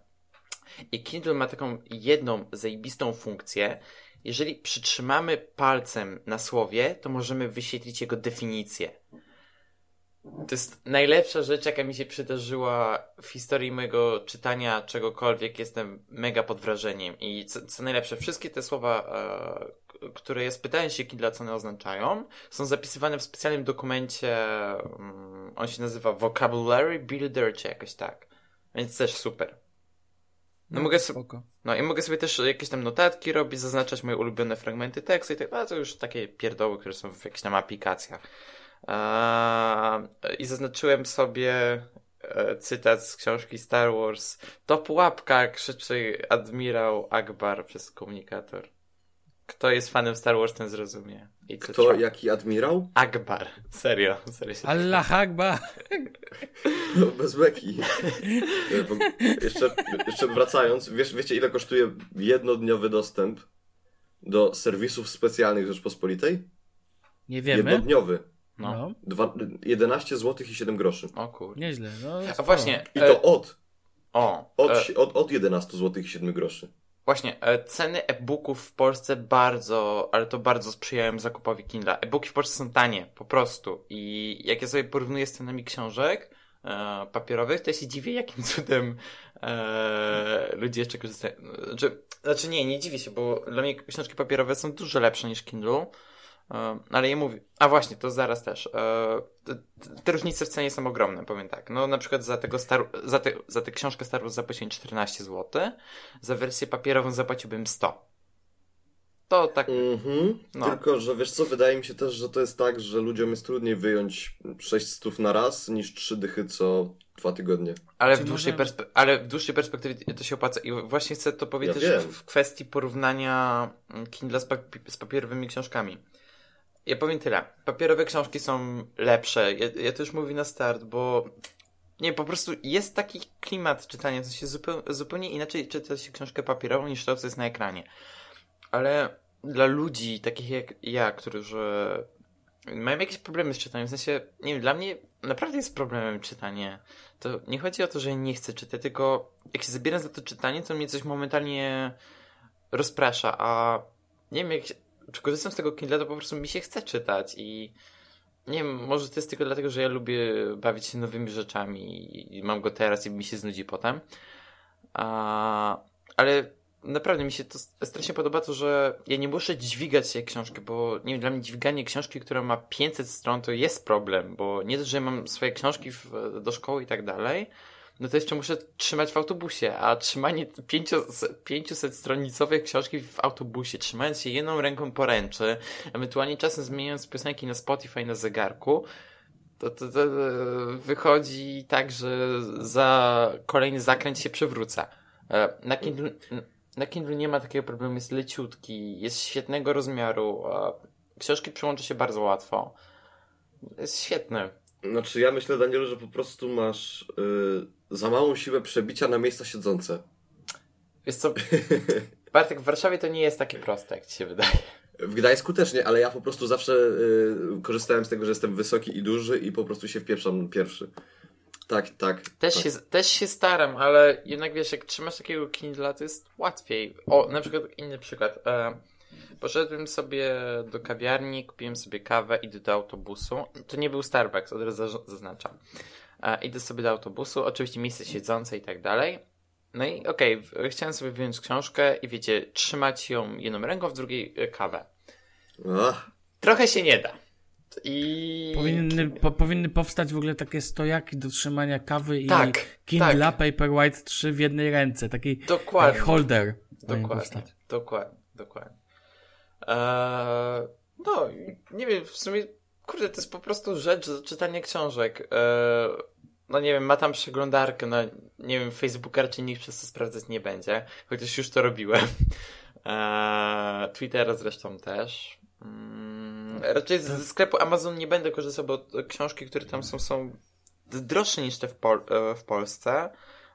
I Kindle ma taką jedną zajebistą funkcję. Jeżeli przytrzymamy palcem na słowie, to możemy wyświetlić jego definicję. To jest najlepsza rzecz, jaka mi się przydarzyła w historii mojego czytania czegokolwiek. Jestem mega pod wrażeniem. I co, co najlepsze, wszystkie te słowa, e, które ja spytałem się Kindle, co one oznaczają, są zapisywane w specjalnym dokumencie. mm, on się nazywa Vocabulary Builder, czy jakoś tak. Więc też super. No, mogę sobie, no i mogę sobie też jakieś tam notatki robić, zaznaczać moje ulubione fragmenty tekstu i tak dalej. To już takie pierdoły, które są w jakichś tam aplikacjach. I zaznaczyłem sobie e, cytat z książki Star Wars. To pułapka, krzyczy admirał Akbar przez komunikator. Kto jest fanem Star Wars, ten zrozumie. I Kto, trwa- jaki admirał? Akbar. Serio, serio się Allah Akbar. No, bez beki. E, jeszcze, jeszcze wracając, wiesz, wiecie ile kosztuje jednodniowy dostęp do serwisów specjalnych Rzeczpospolitej? Nie wiemy. Jednodniowy. No. No, Dwa, 11 zł i 7 groszy. O kurde. nieźle. No, A sporo. właśnie, I e, to od, o, od, e, od, od 11 zł i 7 groszy. Właśnie, e, ceny e-booków w Polsce bardzo, ale to bardzo sprzyjają zakupowi Kindle. E-booki w Polsce są tanie, po prostu. I jak ja sobie porównuję z cenami książek e, papierowych, to ja się dziwię, jakim cudem e, ludzie jeszcze korzystają. Znaczy, znaczy nie, nie dziwię się, bo dla mnie książki papierowe są dużo lepsze niż Kindle. E, ale ja mówię, a właśnie, to zaraz też. E, te, różnice w cenie są ogromne, powiem tak. No na przykład za tego Star, za, te, za tę książkę Star Wars zapłaciłem 14 zł, za wersję papierową zapłaciłbym 100. To tak. Mhm. No. Tylko, że wiesz co, wydaje mi się też, że to jest tak, że ludziom jest trudniej wyjąć 6 stów na raz niż 3 dychy co dwa tygodnie. Ale w, dłuższej może- perspe- ale w dłuższej perspektywie to się opłaca. I właśnie chcę to powiedzieć Ja w kwestii porównania mm, Kindle z, papi- z papierowymi książkami. Ja powiem tyle. Papierowe książki są lepsze. Ja, ja to już mówię na start, bo nie, po prostu jest taki klimat czytania, to się zupełnie, zupełnie inaczej czyta się książkę papierową niż to, co jest na ekranie. Ale dla ludzi takich jak ja, którzy mają jakieś problemy z czytaniem, w sensie, nie wiem, dla mnie naprawdę jest problemem czytanie. To nie chodzi o to, że nie chcę czytać, tylko jak się zabieram za to czytanie, to mnie coś momentalnie rozprasza, a nie wiem, jak czy korzystam z tego Kindle, to po prostu mi się chce czytać i nie wiem, może to jest tylko dlatego, że ja lubię bawić się nowymi rzeczami i mam go teraz i mi się znudzi potem. A, ale naprawdę mi się to strasznie podoba to, że ja nie muszę dźwigać się książki, bo nie wiem, dla mnie dźwiganie książki, która ma 500 stron, to jest problem, bo nie dość, że mam swoje książki w, do szkoły i tak dalej, no to jeszcze muszę trzymać w autobusie, a trzymanie 500 stronicowych książki w autobusie, trzymając się jedną ręką poręczy, ewentualnie czasem zmieniając piosenki na Spotify na zegarku, to, to, to wychodzi tak, że za kolejny zakręt się przewrócę. E, Na Kindle, na Kindle nie ma takiego problemu, jest leciutki, jest świetnego rozmiaru, książki przyłącza się bardzo łatwo. Jest świetny. Znaczy ja myślę, Danielu, że po prostu masz y, za małą siłę przebicia na miejsca siedzące. Jest co? Bartek, w Warszawie to nie jest takie proste, jak ci się wydaje. W Gdańsku też nie, ale ja po prostu zawsze y, korzystałem z tego, że jestem wysoki i duży i po prostu się wpieprzam pierwszy. Tak, tak. Też, tak. się, też się staram, ale jednak wiesz, jak trzymasz takiego Kindla, to jest łatwiej. O, na przykład inny przykład. E, poszedłem sobie do kawiarni, kupiłem sobie kawę, idę do autobusu. To nie był Starbucks, od razu zaznaczam. E, idę sobie do autobusu, oczywiście miejsce siedzące i tak dalej. No i okej, w- chciałem sobie wyjąć książkę i wiecie, trzymać ją jedną ręką, w drugiej e, kawę. Ach, Trochę się nie da. I... Powinny, po, powinny powstać w ogóle takie stojaki do trzymania kawy i Tak, Kindle Paperwhite 3 w jednej ręce. Taki Dokładnie. taki holder. Dokładnie, dokładnie, dokładnie. Eee, no, i nie wiem, w sumie, kurde, to jest po prostu rzecz, czytanie książek. Eee, no nie wiem, ma tam przeglądarkę, no nie wiem, Facebooka raczej nikt przez to sprawdzać nie będzie, chociaż już to robiłem. Eee, Twittera zresztą też. Mm, raczej z- ze sklepu Amazon nie będę korzystał, bo książki, które tam są, są droższe niż te w, Pol- e, w Polsce.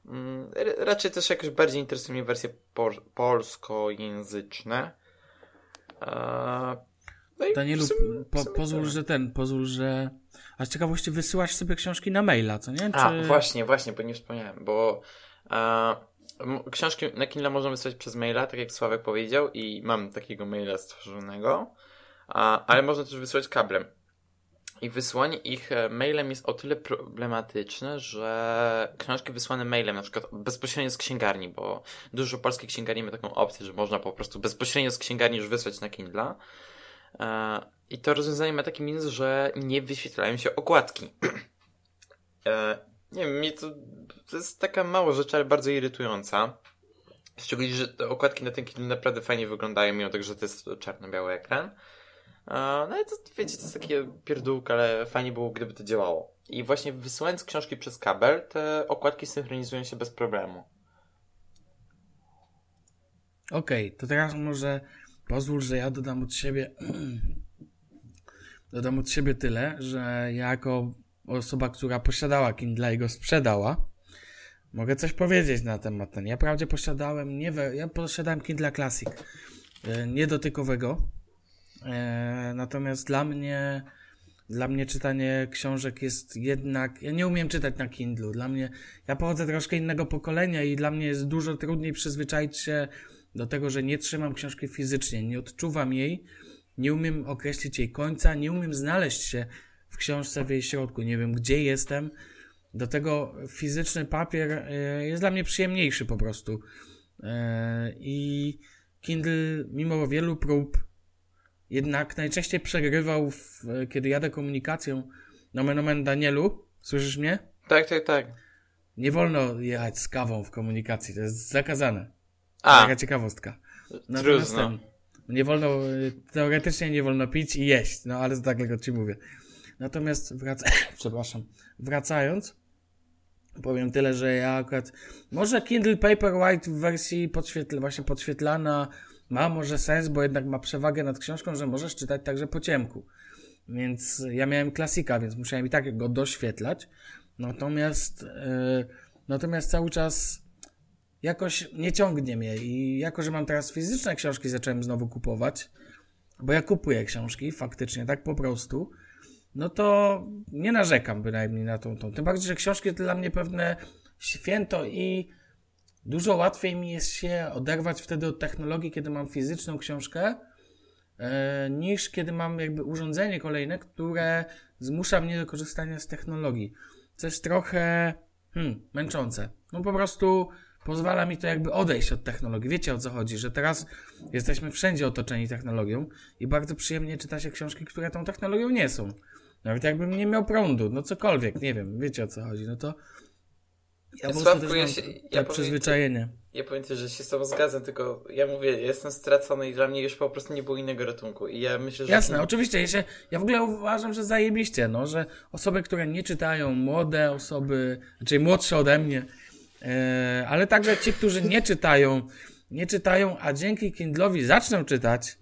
Mm, Raczej też jakoś bardziej interesują mnie wersje por- polskojęzyczne. Eee, No Danielu, sumie- w po, pozwól, tyle. że ten, pozwól, że... A z ciekawości wysyłasz sobie książki na maila, co nie? A, Czy- właśnie, właśnie, bo nie wspomniałem, bo e, książki na Kindle można wysłać przez maila, tak jak Sławek powiedział i mam takiego maila stworzonego, a, ale można też wysłać kablem. I wysłanie ich e, mailem jest o tyle problematyczne, że książki wysłane mailem, na przykład bezpośrednio z księgarni, bo dużo polskich księgarni ma taką opcję, że można po prostu bezpośrednio z księgarni już wysłać na Kindle. E, I to rozwiązanie ma taki minus, że nie wyświetlają się okładki. E, nie wiem, mnie to, to jest taka mała rzecz, ale bardzo irytująca. Szczególnie, że te okładki na tym Kindle naprawdę fajnie wyglądają, mimo tego, że to jest czarno-biały ekran. E, No ale to wiecie, to jest takie pierdółka, ale fajnie było, gdyby to działało. I właśnie wysyłając książki przez kabel, te okładki synchronizują się bez problemu. Okej, to teraz może pozwól, że ja dodam od siebie dodam od siebie tyle, że ja jako osoba, która posiadała Kindle i go sprzedała, mogę coś powiedzieć na temat ten. Ja wprawdzie posiadałem, nie we, ja posiadałem Kindle Classic, e, niedotykowego, e, natomiast dla mnie dla mnie czytanie książek jest jednak. Ja nie umiem czytać na Kindlu. Dla mnie. Ja pochodzę troszkę innego pokolenia i dla mnie jest dużo trudniej przyzwyczaić się do tego, że nie trzymam książki fizycznie, nie odczuwam jej, nie umiem określić jej końca, nie umiem znaleźć się w książce w jej środku. Nie wiem, gdzie jestem. Do tego fizyczny papier e, jest dla mnie przyjemniejszy po prostu. E, I Kindle, mimo wielu prób, jednak najczęściej przegrywał, w, kiedy jadę komunikacją. Nomen omen Danielu, słyszysz mnie? Tak, tak, tak. Nie wolno jechać z kawą w komunikacji, to jest zakazane. A, Taka ciekawostka. Natomiast trudno. ten, Nie wolno, teoretycznie nie wolno pić i jeść, no ale tak tylko ci mówię. Natomiast wraca, przepraszam, wracając, powiem tyle, że ja akurat, może Kindle Paperwhite w wersji podświetl, właśnie podświetlana ma może sens, bo jednak ma przewagę nad książką, że możesz czytać także po ciemku. Więc ja miałem klasika, więc musiałem i tak go doświetlać. Natomiast, yy, natomiast cały czas jakoś nie ciągnie mnie i jako, że mam teraz fizyczne książki, zacząłem znowu kupować, bo ja kupuję książki, faktycznie, tak po prostu, no to nie narzekam bynajmniej na tą, tą. Tym bardziej, że książki to dla mnie pewne święto i dużo łatwiej mi jest się oderwać wtedy od technologii, kiedy mam fizyczną książkę, e, niż kiedy mam jakby urządzenie kolejne, które zmusza mnie do korzystania z technologii. Co jest trochę hmm, męczące. No po prostu pozwala mi to jakby odejść od technologii. Wiecie o co chodzi, że teraz jesteśmy wszędzie otoczeni technologią i bardzo przyjemnie czyta się książki, które tą technologią nie są. Nawet jakbym nie miał prądu, no cokolwiek, nie wiem, wiecie o co chodzi, no to ja po Sławku, ja się- ja powiem- przyzwyczajenie. Ja powiem Ci, że się z Tobą zgadzam, tylko ja mówię, jestem stracony i dla mnie już po prostu nie było innego ratunku. I ja myślę, że. Jasne, oczywiście. Ja, się, ja w ogóle uważam, że zajebiście, no, że osoby, które nie czytają, młode osoby, czyli młodsze ode mnie, ale także ci, którzy nie czytają, nie czytają, a dzięki Kindlowi zaczną czytać,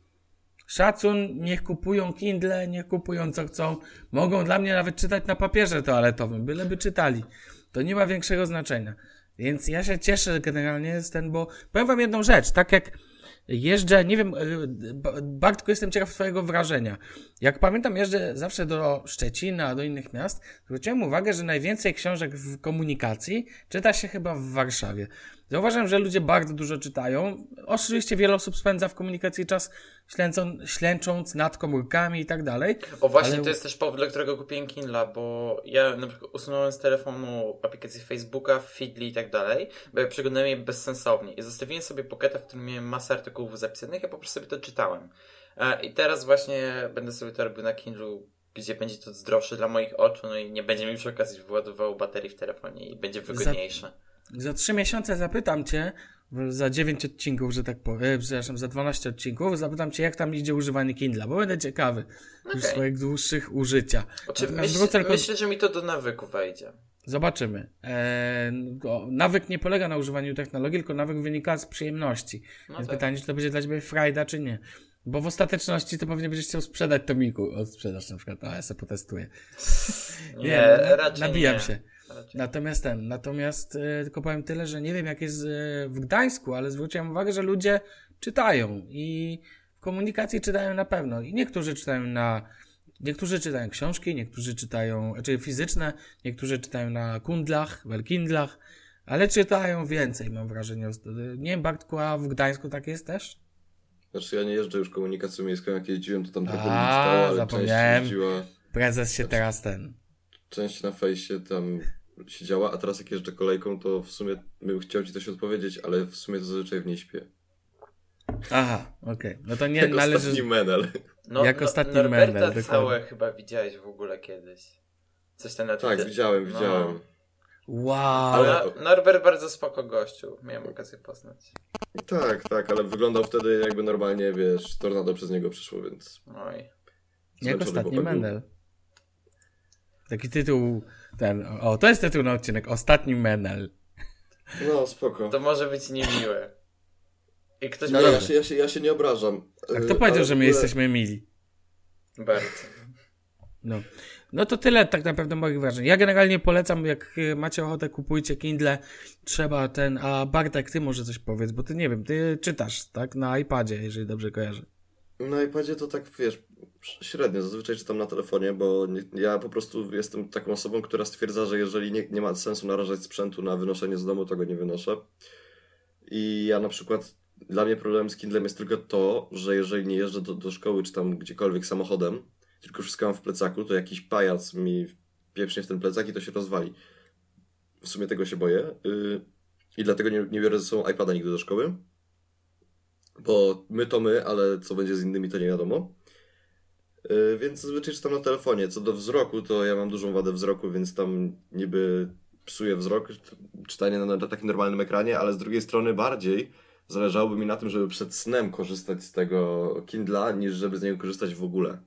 szacun, niech kupują Kindle, niech kupują co chcą, mogą dla mnie nawet czytać na papierze toaletowym, byleby czytali. To nie ma większego znaczenia. Więc ja się cieszę generalnie z ten, bo powiem wam jedną rzecz, tak jak jeżdżę, nie wiem, y, ba- Bartku, jestem ciekaw twojego wrażenia. Jak pamiętam, jeżdżę zawsze do Szczecina, do innych miast, zwróciłem uwagę, że najwięcej książek w komunikacji czyta się chyba w Warszawie. Zauważam, że ludzie bardzo dużo czytają. Oczywiście wiele osób spędza w komunikacji czas ślęcą, ślęcząc nad komórkami i tak dalej. O właśnie, ale- to jest też powód, dla którego kupiłem Kindla, bo ja na przykład usunąłem z telefonu aplikację Facebooka, Feedly i tak dalej, bo ja przeglądałem je bezsensownie i zostawiłem sobie pocketa, w którym miałem masę artykułów zapisanych, ja po prostu sobie to czytałem. E, I teraz właśnie będę sobie to robił na Kindlu, gdzie będzie to zdrowsze dla moich oczu, no i nie będzie mi przy okazji wyładowało baterii w telefonie i będzie wygodniejsze. Za trzy miesiące zapytam cię, za 9 odcinków, że tak powiem, przepraszam, za 12 odcinków, zapytam cię, jak tam idzie używanie Kindla, bo będę ciekawy już Okej. swoich dłuższych użycia. Oczy, Natomiast myśl, tylko- Myślę, że mi to do nawyku wejdzie. Zobaczymy. O, nawyk nie polega na używaniu technologii, tylko nawyk wynika z przyjemności. No Więc tak. pytanie, czy to będzie dla ciebie frajda, czy nie. Bo w ostateczności to pewnie będziesz chciał sprzedać Tomiku. O, sprzedaż na przykład. A ja sobie potestuję. Nie, na- raczej nabijam nie. się. Raczej. Natomiast ten, natomiast e, tylko powiem tyle, że nie wiem jak jest e, w Gdańsku, ale zwróciłem uwagę, że ludzie czytają i w komunikacji czytają na pewno. I niektórzy czytają na, niektórzy czytają książki, niektórzy czytają, czyli fizyczne, niektórzy czytają na kundlach, welkindlach, ale czytają więcej, mam wrażenie. Nie wiem, Bartku, a w Gdańsku tak jest też? Znaczy ja nie jeżdżę już komunikacją miejską, jak jeździłem, to tam trochę ludzi stało, ale część zapomniałem. jeździła, Prezes się teraz ten. część na fejsie tam siedziała, a teraz jak jeżdżę kolejką, to w sumie bym chciał ci coś odpowiedzieć, ale w sumie to zazwyczaj w niej śpię. Aha, okej. No to nie Jak należy. menel. No, Jak no, ostatni Norberta Mendel, dokładnie. całe chyba widziałeś w ogóle kiedyś. Coś tam na Tak, widziałem, No. widziałem. Wow. Ale- Norbert bardzo spoko gościu. Miałem okazję poznać. Tak, tak, ale wyglądał wtedy jakby normalnie, wiesz, tornado przez niego przyszło, więc... Oj. Jak ostatni. Mendel. Taki tytuł, ten, o, to jest tytuł na odcinek, Ostatni Menel. No, spoko. To może być niemiłe. I ktoś No ja, się, ja, się, ja się nie obrażam. A kto powiedział, ale że my ogóle- jesteśmy mili? Bardzo. No. no to tyle tak naprawdę moich wrażeń. Ja generalnie polecam, jak e, macie ochotę, kupujcie Kindle. Trzeba ten, a Bartek, ty może coś powiedz, bo ty nie wiem, ty czytasz, tak, na iPadzie, jeżeli dobrze kojarzę. Na iPadzie to tak, wiesz, średnio. Zazwyczaj czytam na telefonie, bo nie, ja po prostu jestem taką osobą, która stwierdza, że jeżeli nie, nie ma sensu narażać sprzętu na wynoszenie z domu, to go nie wynoszę. I ja na przykład, dla mnie problemem z Kindlem jest tylko to, że jeżeli nie jeżdżę do, do szkoły czy tam gdziekolwiek samochodem, tylko wszystko mam w plecaku, to jakiś pajac mi pieprznie w ten plecak i to się rozwali. W sumie tego się boję. Yy, I dlatego nie, nie biorę ze sobą iPada nigdy do szkoły. Bo my to my, ale co będzie z innymi to nie wiadomo. Yy, więc zazwyczaj czytam na telefonie. Co do wzroku, to ja mam dużą wadę wzroku, więc tam niby psuje wzrok, czytanie na, na takim normalnym ekranie, ale z drugiej strony bardziej zależałoby mi na tym, żeby przed snem korzystać z tego Kindla, niż żeby z niego korzystać w ogóle.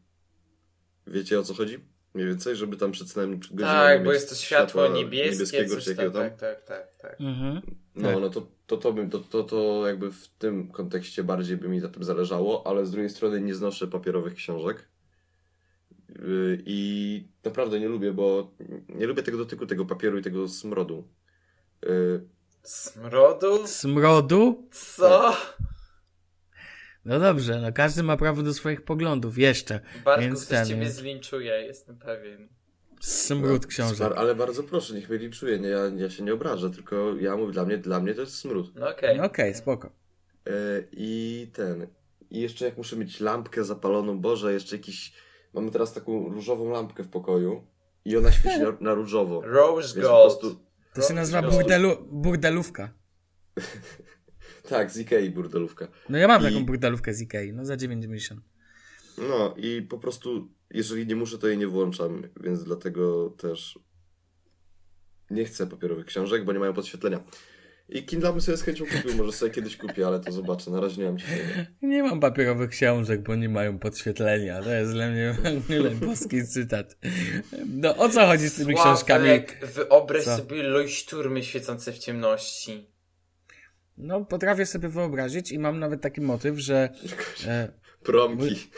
Wiecie o co chodzi? Mniej więcej, żeby tam przed snem Tak, bo jest to światło niebieskie, niebieskiego coś czy tam, tam. tak, tak, tak, tak. Mhm. No, Tak. no to, to, to, bym, to, to, to jakby w tym kontekście bardziej by mi na tym zależało, ale z drugiej strony nie znoszę papierowych książek. Yy, I naprawdę nie lubię, bo nie lubię tego dotyku, tego papieru i tego smrodu. Smrodu? Smrodu? Co? No dobrze, no każdy ma prawo do swoich poglądów, jeszcze. Bartku, Więc ktoś ten, ciebie więc- zlinczuje, jestem pewien. Smród. Smar- ale bardzo proszę, niech mnie liczuje, nie, ja, ja się nie obrażę, tylko ja mówię, dla mnie, dla mnie to jest smród. No okej. No Okej, spoko. Yy, I ten. I jeszcze jak muszę mieć lampkę zapaloną, Boże, jeszcze jakiś. Mamy teraz taką różową lampkę w pokoju i ona świeci na, na różowo. Rose Więc po Gold. prostu. To się nazywa Rose Gold. burdelu, burdelówka. Tak, z Ikei burdelówka. No ja mam I- taką burdelówkę z Ikei, no za 9,90. No i po prostu, jeżeli nie muszę, to jej nie włączam, więc dlatego też nie chcę papierowych książek, bo nie mają podświetlenia. I Kindle bym sobie z chęcią kupił, może sobie kiedyś kupię, ale to zobaczę, na razie nie mam ciśnienia. Nie mam papierowych książek, bo nie mają podświetlenia. To jest dla mnie boski cytat. No o co chodzi z tymi książkami? Sławek, wyobraź Co? sobie leuchtturmy świecące w ciemności. No potrafię sobie wyobrazić i mam nawet taki motyw, że e, Promki.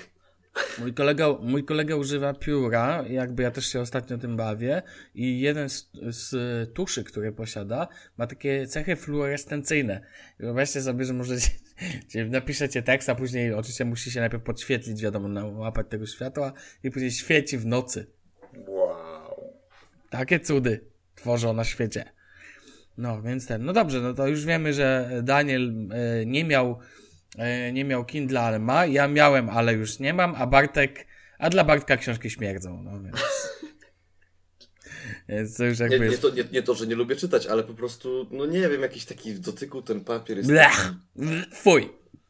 Mój, kolega, mój kolega używa pióra, jakby ja też się ostatnio tym bawię i jeden z, z tuszy, które posiada, ma takie cechy fluorescencyjne. Wyobraźcie sobie, że gdzie napiszecie tekst, a później oczywiście musi się najpierw podświetlić, wiadomo, nałapać tego światła i później świeci w nocy. Wow. Takie cudy tworzą na świecie. No, więc ten. No dobrze, no to już wiemy, że Daniel e, nie miał nie miał Kindle, ale ma. Ja miałem, ale już nie mam, a Bartek, a dla Bartka książki śmierdzą, no więc. więc to już Nie, jakby nie, jest. to, nie, nie to, że nie lubię czytać, ale po prostu, no nie wiem, jakiś taki w dotyku ten papier jest Blech! taki, Fuj!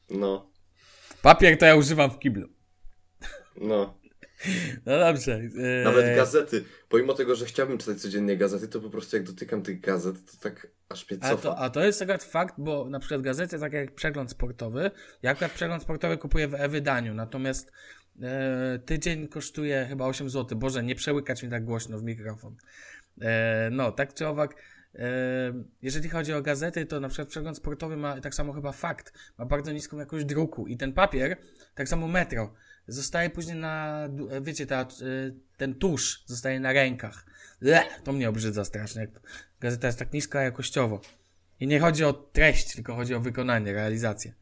no, Papier to ja używam w kiblu. no. No dobrze. e, Nawet gazety, pomimo tego, że chciałbym czytać codziennie gazety, to po prostu jak dotykam tych gazet, to tak aż mnie A cofa. to, a to jest akurat fakt, bo na przykład gazety, tak jak przegląd sportowy, ja akurat przegląd sportowy kupuję w e-wydaniu, natomiast e, tydzień kosztuje chyba 8 zł. Boże, nie przełykać mi tak głośno w mikrofon. E, no, tak czy owak, jeżeli chodzi o gazety, to na przykład przegląd sportowy ma tak samo chyba fakt, ma bardzo niską jakość druku i ten papier, tak samo metro, zostaje później na, e, wiecie, ta, e, ten tusz zostaje na rękach. Le, to mnie obrzydza strasznie, gazeta jest tak niska jakościowo. I nie chodzi o treść, tylko chodzi o wykonanie, realizację.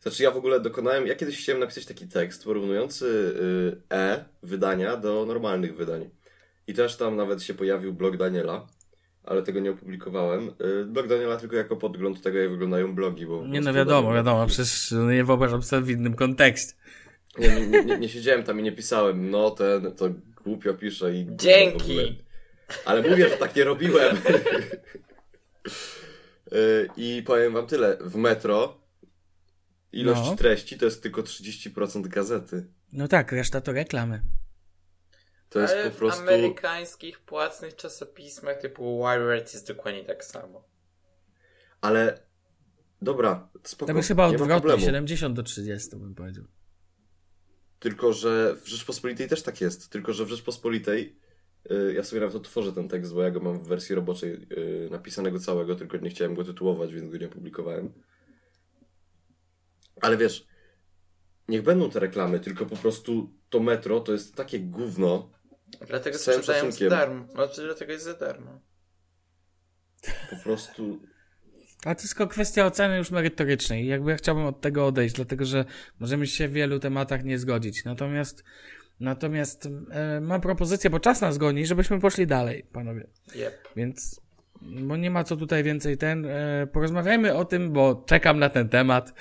Znaczy ja w ogóle dokonałem, ja kiedyś chciałem napisać taki tekst porównujący y, e wydania do normalnych wydań. I też tam nawet się pojawił blog Daniela, ale tego nie opublikowałem. Y, blog Daniela tylko jako podgląd tego, jak wyglądają blogi. Bo Nie no wiadomo, wiadomo, przecież nie wyobrażam sobie w innym kontekście. Nie, nie, nie, nie, nie siedziałem tam i nie pisałem, no ten, to głupio pisze i... Dzięki. Ale mówię, że tak nie robiłem. Y, I powiem wam tyle, w metro ilość No. treści to jest tylko 30% gazety. No tak, reszta to reklamy. To jest Ale po prostu... w amerykańskich płatnych czasopismach typu Wired jest dokładnie tak samo. Ale dobra, spoko, To jest chyba odwrotnie, problemu. 70 do 30 bym powiedział. Tylko, że w Rzeczpospolitej też tak jest. Tylko, że w Rzeczpospolitej y, ja sobie nawet otworzę ten tekst, bo ja go mam w wersji roboczej y, napisanego całego, tylko nie chciałem go tytułować, więc go nie opublikowałem. Ale wiesz, niech będą te reklamy, tylko po prostu to metro to jest takie gówno, Dlatego Z sprzedają za darmo. Znaczy, dlatego jest za darmo. po prostu... Ale to jest tylko kwestia oceny już merytorycznej. Jakby ja chciałbym od tego odejść, dlatego że możemy się w wielu tematach nie zgodzić. Natomiast, natomiast e, mam propozycję, bo czas nas goni, żebyśmy poszli dalej, panowie. Yep. Więc, bo nie ma co tutaj więcej ten. E, porozmawiajmy o tym, bo czekam na ten temat.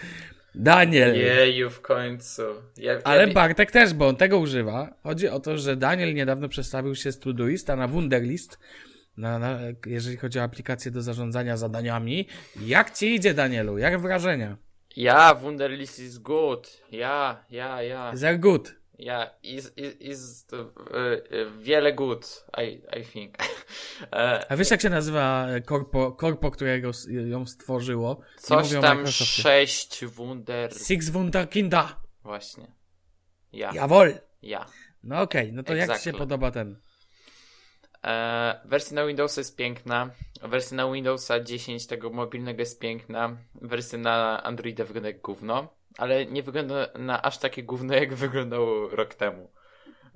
Daniel. Jeju, w końcu. Ja, Ale ja, Bartek też, bo on tego używa. Chodzi o to, że Daniel niedawno przestawił się z Todoista na Wunderlist, na, na, jeżeli chodzi o aplikację do zarządzania zadaniami. Jak ci idzie, Danielu? Jak wrażenia? ja, Wunderlist is good. Ja, ja, ja. Sehr good. Yeah, is, is, is uh, uh, wiele good, I, I think. E, A wiesz jak się nazywa korpo, korpo którego ją stworzyło? Coś tam sześć wunder... Six Wunderkinder. Właśnie. Ja. Jawohl. Ja. No okej, no to jak ci Exactly. się podoba ten? E, wersja na Windowsa jest piękna. Wersja na Windowsa 10 tego mobilnego jest piękna. Wersja na Androida wygląda jak gówno, ale nie wygląda na aż takie gówno, jak wyglądało rok temu.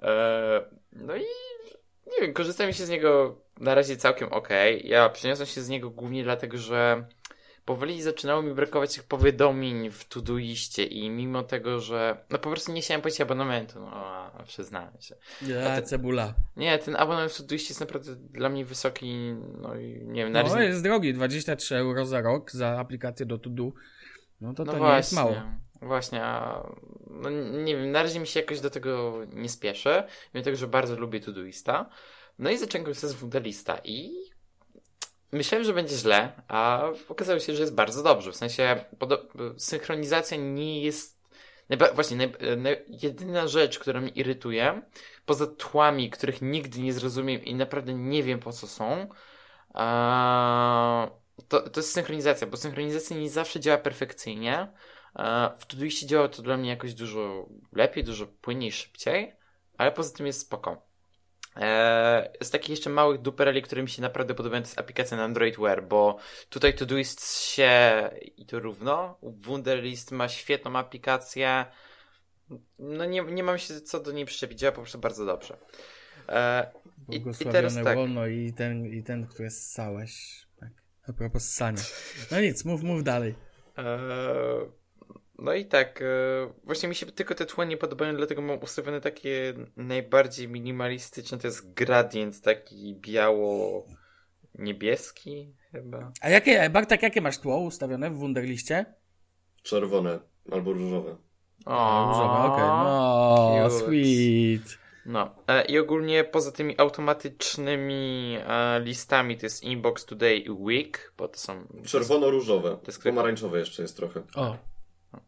E, no i nie wiem, korzystam się z niego na razie całkiem ok. Ja przeniosłem się z niego głównie dlatego, że powoli zaczynało mi brakować tych powiadomień w Todoiście i mimo tego, że no po prostu nie chciałem płacić abonamentu, no a przyznałem się. Ja, cebula. Nie, ten abonament w Todoiście jest naprawdę dla mnie wysoki, no i nie wiem, na No razie... jest drogi, 23 euro za rok za aplikację do To-Do. No to no to właśnie, nie jest mało. Właśnie, a no nie wiem, na razie mi się jakoś do tego nie spieszę, mimo tego, że bardzo lubię Todoista. No i zacząłem korzystać z Wunderlista i myślałem, że będzie źle, a okazało się, że jest bardzo dobrze. W sensie synchronizacja nie jest. Najba- właśnie, naj- naj- jedyna rzecz, która mnie irytuje, poza tłami, których nigdy nie zrozumiem i naprawdę nie wiem po co są, to, to jest synchronizacja, bo synchronizacja nie zawsze działa perfekcyjnie. A, W Todoiście działa to dla mnie jakoś dużo lepiej, dużo płynniej, szybciej, ale poza tym jest spoko. Eee, z takich jeszcze małych dupereli, które mi się naprawdę podobają, to jest aplikacja na Android Wear, bo tutaj Todoist się i to równo. Wunderlist ma świetną aplikację. No nie, nie mam się co do niej przyczepić, działa po prostu bardzo dobrze. Eee, i, I teraz tak. łono i ten, i ten, który ssałeś. Tak. A propos ssania. No nic, mów, mów dalej. Eee, no i tak, eee, właśnie mi się tylko te tło nie podobają, dlatego mam ustawione takie najbardziej minimalistyczne, to jest gradient taki biało-niebieski chyba. A jakie, Bartek, jakie masz tło ustawione w Wunderliście? Czerwone albo różowe. A, Różowe, okej. No, sweet. No e, i ogólnie poza tymi automatycznymi e, listami to jest Inbox Today i Week, bo to są... Czerwono-różowe. Pomarańczowe jeszcze jest trochę. O,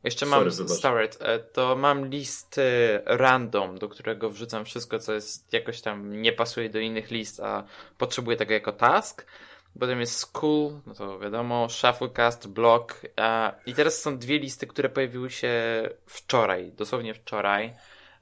Jeszcze mam. Starred, e, to mam listy random, do którego wrzucam wszystko, co jest jakoś tam nie pasuje do innych list, a potrzebuję tego jako task. Potem jest School, no to wiadomo, Shufflecast, Block. E, I teraz są dwie listy, które pojawiły się wczoraj, dosłownie wczoraj.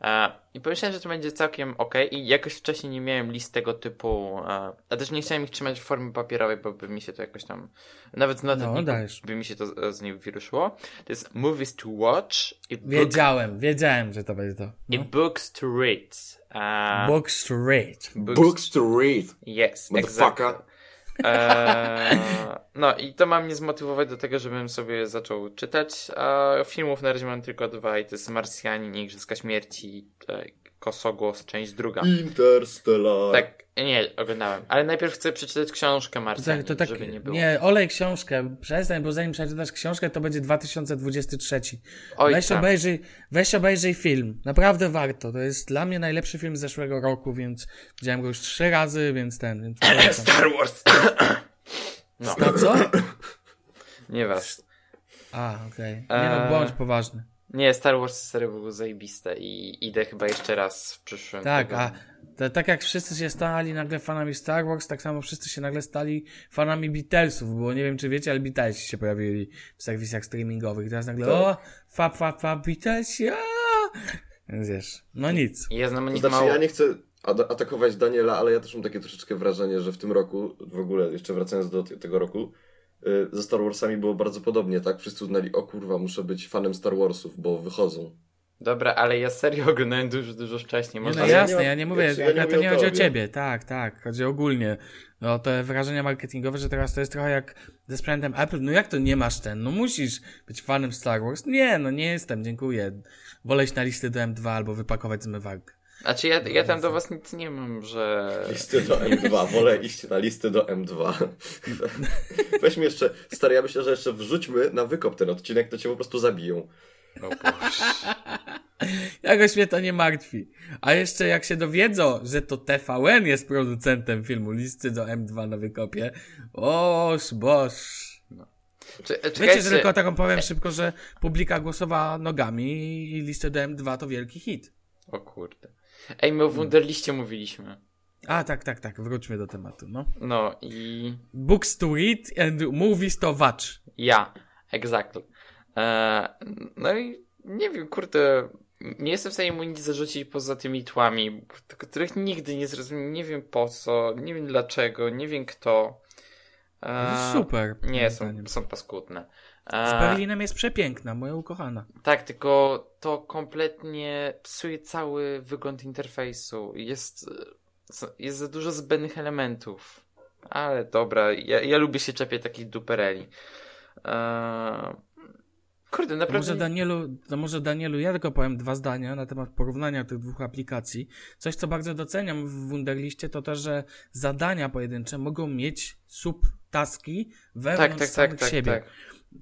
E, I pomyślałem, że to będzie całkiem ok. I jakoś wcześniej nie miałem list tego typu. E, a też nie chciałem ich trzymać w formie papierowej, bo by mi się to jakoś tam. Nawet na No, notatniku dajesz. by mi się to z niej wiruszyło. To jest Movies to Watch i, book, wiedziałem, wiedziałem, że to będzie to. i No. Books to Read. E, Book straight. books, to read. Yes, exactly. Eee, no i to ma mnie zmotywować do tego, żebym sobie zaczął czytać, a filmów na razie mam tylko dwa i to jest Marsjanin Igrzyska Śmierci, e, Kosogłos, część druga. Interstellar. Tak, nie, oglądałem, ale najpierw chcę przeczytać książkę tak, to tak żeby nie było. nie, olej książkę, przestań, bo zanim przeczytasz książkę, to będzie 2023. Oj, weź, tam. obejrzyj, weź obejrzyj film, naprawdę warto. To jest dla mnie najlepszy film z zeszłego roku, więc widziałem go już trzy razy, więc ten, więc. Star Wars! No, Na co? nie was. A, okej. Nie no, Eee. bądź poważny. Nie, Star Wars serio było zajebiste i idę chyba jeszcze raz w przyszłym Tak, a to, tak jak wszyscy się stali nagle fanami Star Wars, tak samo wszyscy się nagle stali fanami Beatlesów, bo nie wiem czy wiecie, ale Beatlesi się pojawili w serwisach streamingowych. Teraz nagle, Tak. o, fap, fap, fap, Beatlesi! Więc wiesz, no nic. Ja znam To znaczy, mało. ja nie chcę atakować Daniela, ale ja też mam takie troszeczkę wrażenie, że w tym roku, w ogóle jeszcze wracając do te- tego roku, ze Star Warsami było bardzo podobnie, tak? Wszyscy uznali, o kurwa, muszę być fanem Star Warsów, bo wychodzą. Dobra, ale ja serio oglądałem dużo, dużo wcześniej. Nie, Może no ja jasne, ja nie mówię, ja- ja nie to nie o chodzi o ciebie, tak, tak, chodzi ogólnie. No te wrażenia marketingowe, że teraz to jest trochę jak ze sprzętem Apple, no jak to nie masz ten, no musisz być fanem Star Wars. Nie, no nie jestem, dziękuję. Wolę iść na listy do M2 albo wypakować zmywarkę. Znaczy ja, ja tam do was nic nie mam, że... Listy do M2, wolę iść na listy do M2. Weźmy jeszcze, stary, ja myślę, że jeszcze wrzućmy na wykop ten odcinek, to cię po prostu zabiją. O Boże. Jakoś mnie to nie martwi. A jeszcze jak się dowiedzą, że to TVN jest producentem filmu Listy do M2 na wykopie, oż boż. Cze- Wiecie, Czekajcie, że tylko taką powiem szybko, że publika głosowała nogami i Listy do M2 to wielki hit. O kurde. Ej, my o Wunderliście mówiliśmy. A, tak, tak, tak, wróćmy do tematu, no. No i... Books to read and movies to watch. Ja, exactly. Eee, no i nie wiem, kurde, nie jestem w stanie mu nic zarzucić poza tymi tłami, których nigdy nie zrozumiem, nie wiem po co, nie wiem dlaczego, nie wiem kto. Eee, Super. Nie, są, zdaniem. są paskudne. Z Berlinem jest przepiękna, moja ukochana. tak, tylko to kompletnie psuje cały wygląd interfejsu. Jest, jest za dużo zbędnych elementów. Ale dobra, ja, ja lubię się czepiać takich dupereli. Eee, kurde, To naprawdę... może, Danielu, może Danielu, ja tylko powiem dwa zdania na temat porównania tych dwóch aplikacji. Coś, co bardzo doceniam w Wunderliście, to to, że zadania pojedyncze mogą mieć subtaski wewnątrz tak, tak, samych tak, tak, siebie. tak.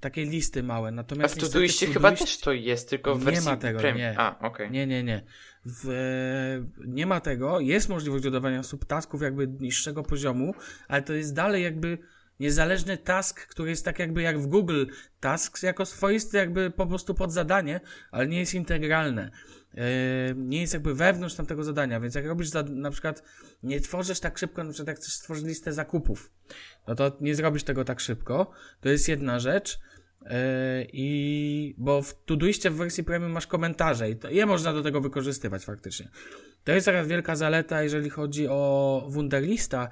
Takie listy małe. A Natomiast w Todoiście w chyba Todoist- też to jest, tylko w Nie wersji ma tego, prem- nie. A, okej. Nie, nie, nie. W, nie ma tego. Jest możliwość dodawania subtasków jakby niższego poziomu, ale to jest dalej jakby niezależny task, który jest tak jakby jak w Google Tasks, jako swoisty jakby po prostu pod zadanie, ale nie jest integralne. E, nie jest jakby wewnątrz tamtego zadania, więc jak robisz za, na przykład, nie tworzysz tak szybko, na przykład jak chcesz stworzyć listę zakupów, no to nie zrobisz tego tak szybko. To jest jedna rzecz. Yy, I bo w Todoistie w wersji premium masz komentarze i to, je można do tego wykorzystywać faktycznie. To jest teraz wielka zaleta, jeżeli chodzi o Wunderlista.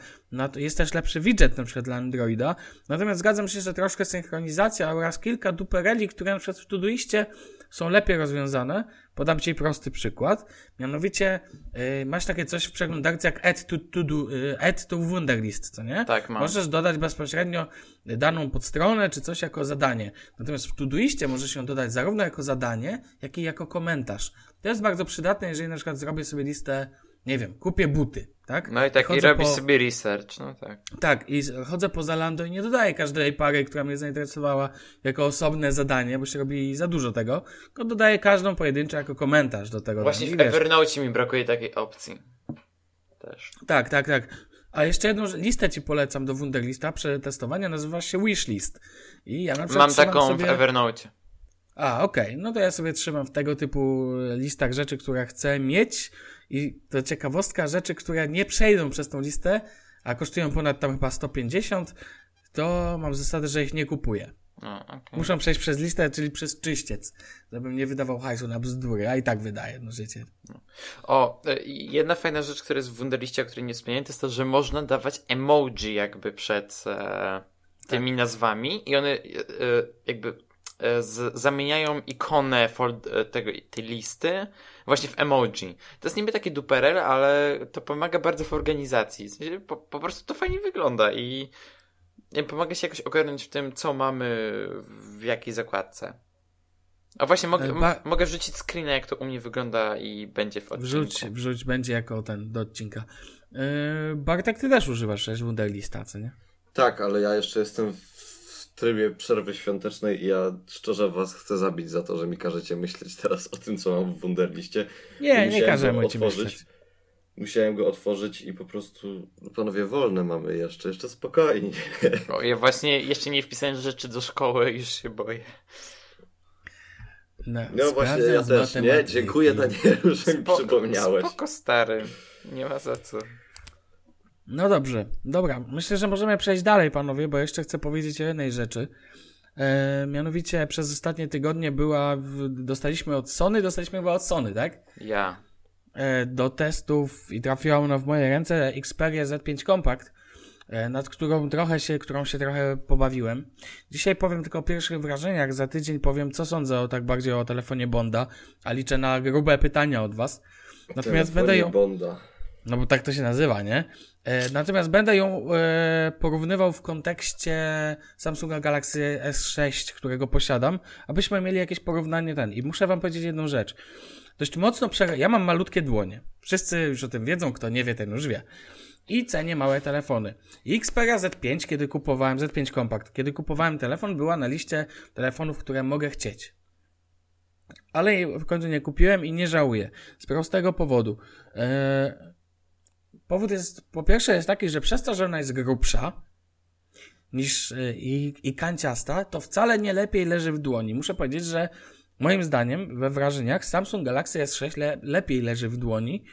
Jest też lepszy widget na przykład dla Androida. Natomiast zgadzam się, że troszkę synchronizacja oraz kilka dupereli, które na przykład w Todoistie są lepiej rozwiązane. Podam Ci prosty przykład. Mianowicie yy, masz takie coś w przeglądarce jak add to, to, do, yy, add to Wunderlist, co nie? Tak, mam. Możesz dodać bezpośrednio daną podstronę czy coś jako zadanie. Natomiast w Todoistie możesz ją dodać zarówno jako zadanie, jak i jako komentarz. To jest bardzo przydatne, jeżeli na przykład zrobię sobie listę, nie wiem, kupię buty, tak? No i tak, i Chodzę robisz po- sobie research, no tak. Tak, i chodzę po Zalando i nie dodaję każdej pary, która mnie zainteresowała, jako osobne zadanie, bo się robi za dużo tego, tylko dodaję każdą pojedynczo jako komentarz do tego. Właśnie I w Evernote mi brakuje takiej opcji. Też. Tak, tak, tak. A jeszcze jedną listę ci polecam do Wunderlista przetestowania, nazywa się Wishlist. I ja na przykład Mam taką sobie... w Evernote. A, okej. No to ja sobie trzymam w tego typu listach rzeczy, które chcę mieć i to ciekawostka, rzeczy, które nie przejdą przez tą listę, a kosztują ponad tam chyba 150, to mam zasadę, że ich nie kupuję. No, okej. Muszą przejść przez listę, czyli przez czyściec, żebym nie wydawał hajsu na bzdury, a i tak wydaję, no życie. O, y, jedna fajna rzecz, która jest w Wunderliście, o której nie wspomniałem, to jest to, że można dawać emoji jakby przed e, tymi nazwami i one e, e, jakby e, z, zamieniają ikonę fold, e, tego, tej listy właśnie w emoji. To jest niby taki duperel, ale to pomaga bardzo w organizacji. W sensie po, po prostu to fajnie wygląda i nie, pomaga się jakoś ogarnąć w tym, co mamy w jakiej zakładce. A właśnie mogę, E, ba- mogę wrzucić screena, jak to u mnie wygląda i będzie w odcinku. Wrzuć, wrzuć będzie jako ten do odcinka. Yy, Bartek, ty też używasz przecież Wunderlista, co nie? Tak, ale ja jeszcze jestem w trybie przerwy świątecznej i ja szczerze was chcę zabić za to, że mi każecie myśleć teraz o tym, co mam w Wunderliście. Nie, nie musiałem każemy go ci otworzyć. myśleć. Musiałem go otworzyć i po prostu, no panowie, wolne mamy jeszcze, jeszcze spokojnie. O, ja właśnie jeszcze nie wpisałem rzeczy do szkoły, już się boję. No, No właśnie, ja też, nie? Dziękuję Danielu, że mi przypomniałeś. Spoko stary, nie ma za co. No dobrze, dobra. Myślę, że możemy przejść dalej, panowie, bo jeszcze chcę powiedzieć o jednej rzeczy. E, mianowicie przez ostatnie tygodnie była, w, dostaliśmy od Sony, dostaliśmy chyba od Sony, tak? Ja. E, do testów i trafiła ona w moje ręce Xperia Z5 Compact, e, nad którą trochę się, którą się trochę pobawiłem. Dzisiaj powiem tylko o pierwszych wrażeniach, za tydzień powiem, co sądzę o tak bardziej o telefonie Bonda, a liczę na grube pytania od was. Natomiast będę ją... Bonda. No bo tak to się nazywa, nie? E, natomiast będę ją e, porównywał w kontekście Samsunga Galaxy S6, którego posiadam, abyśmy mieli jakieś porównanie ten. I muszę wam powiedzieć jedną rzecz. Dość mocno przera... Ja mam malutkie dłonie. Wszyscy już o tym wiedzą, kto nie wie, ten już wie. I cenię małe telefony. Xperia Z5, kiedy kupowałem, Z5 Compact, kiedy kupowałem telefon, była na liście telefonów, które mogę chcieć. Ale jej w końcu nie kupiłem i nie żałuję. Z prostego powodu. Eee, powód jest, po pierwsze jest taki, że przez to, że ona jest grubsza niż e, i, i kanciasta, to wcale nie lepiej leży w dłoni. Muszę powiedzieć, że moim zdaniem, we wrażeniach, Samsung Galaxy S6 le lepiej leży w dłoni,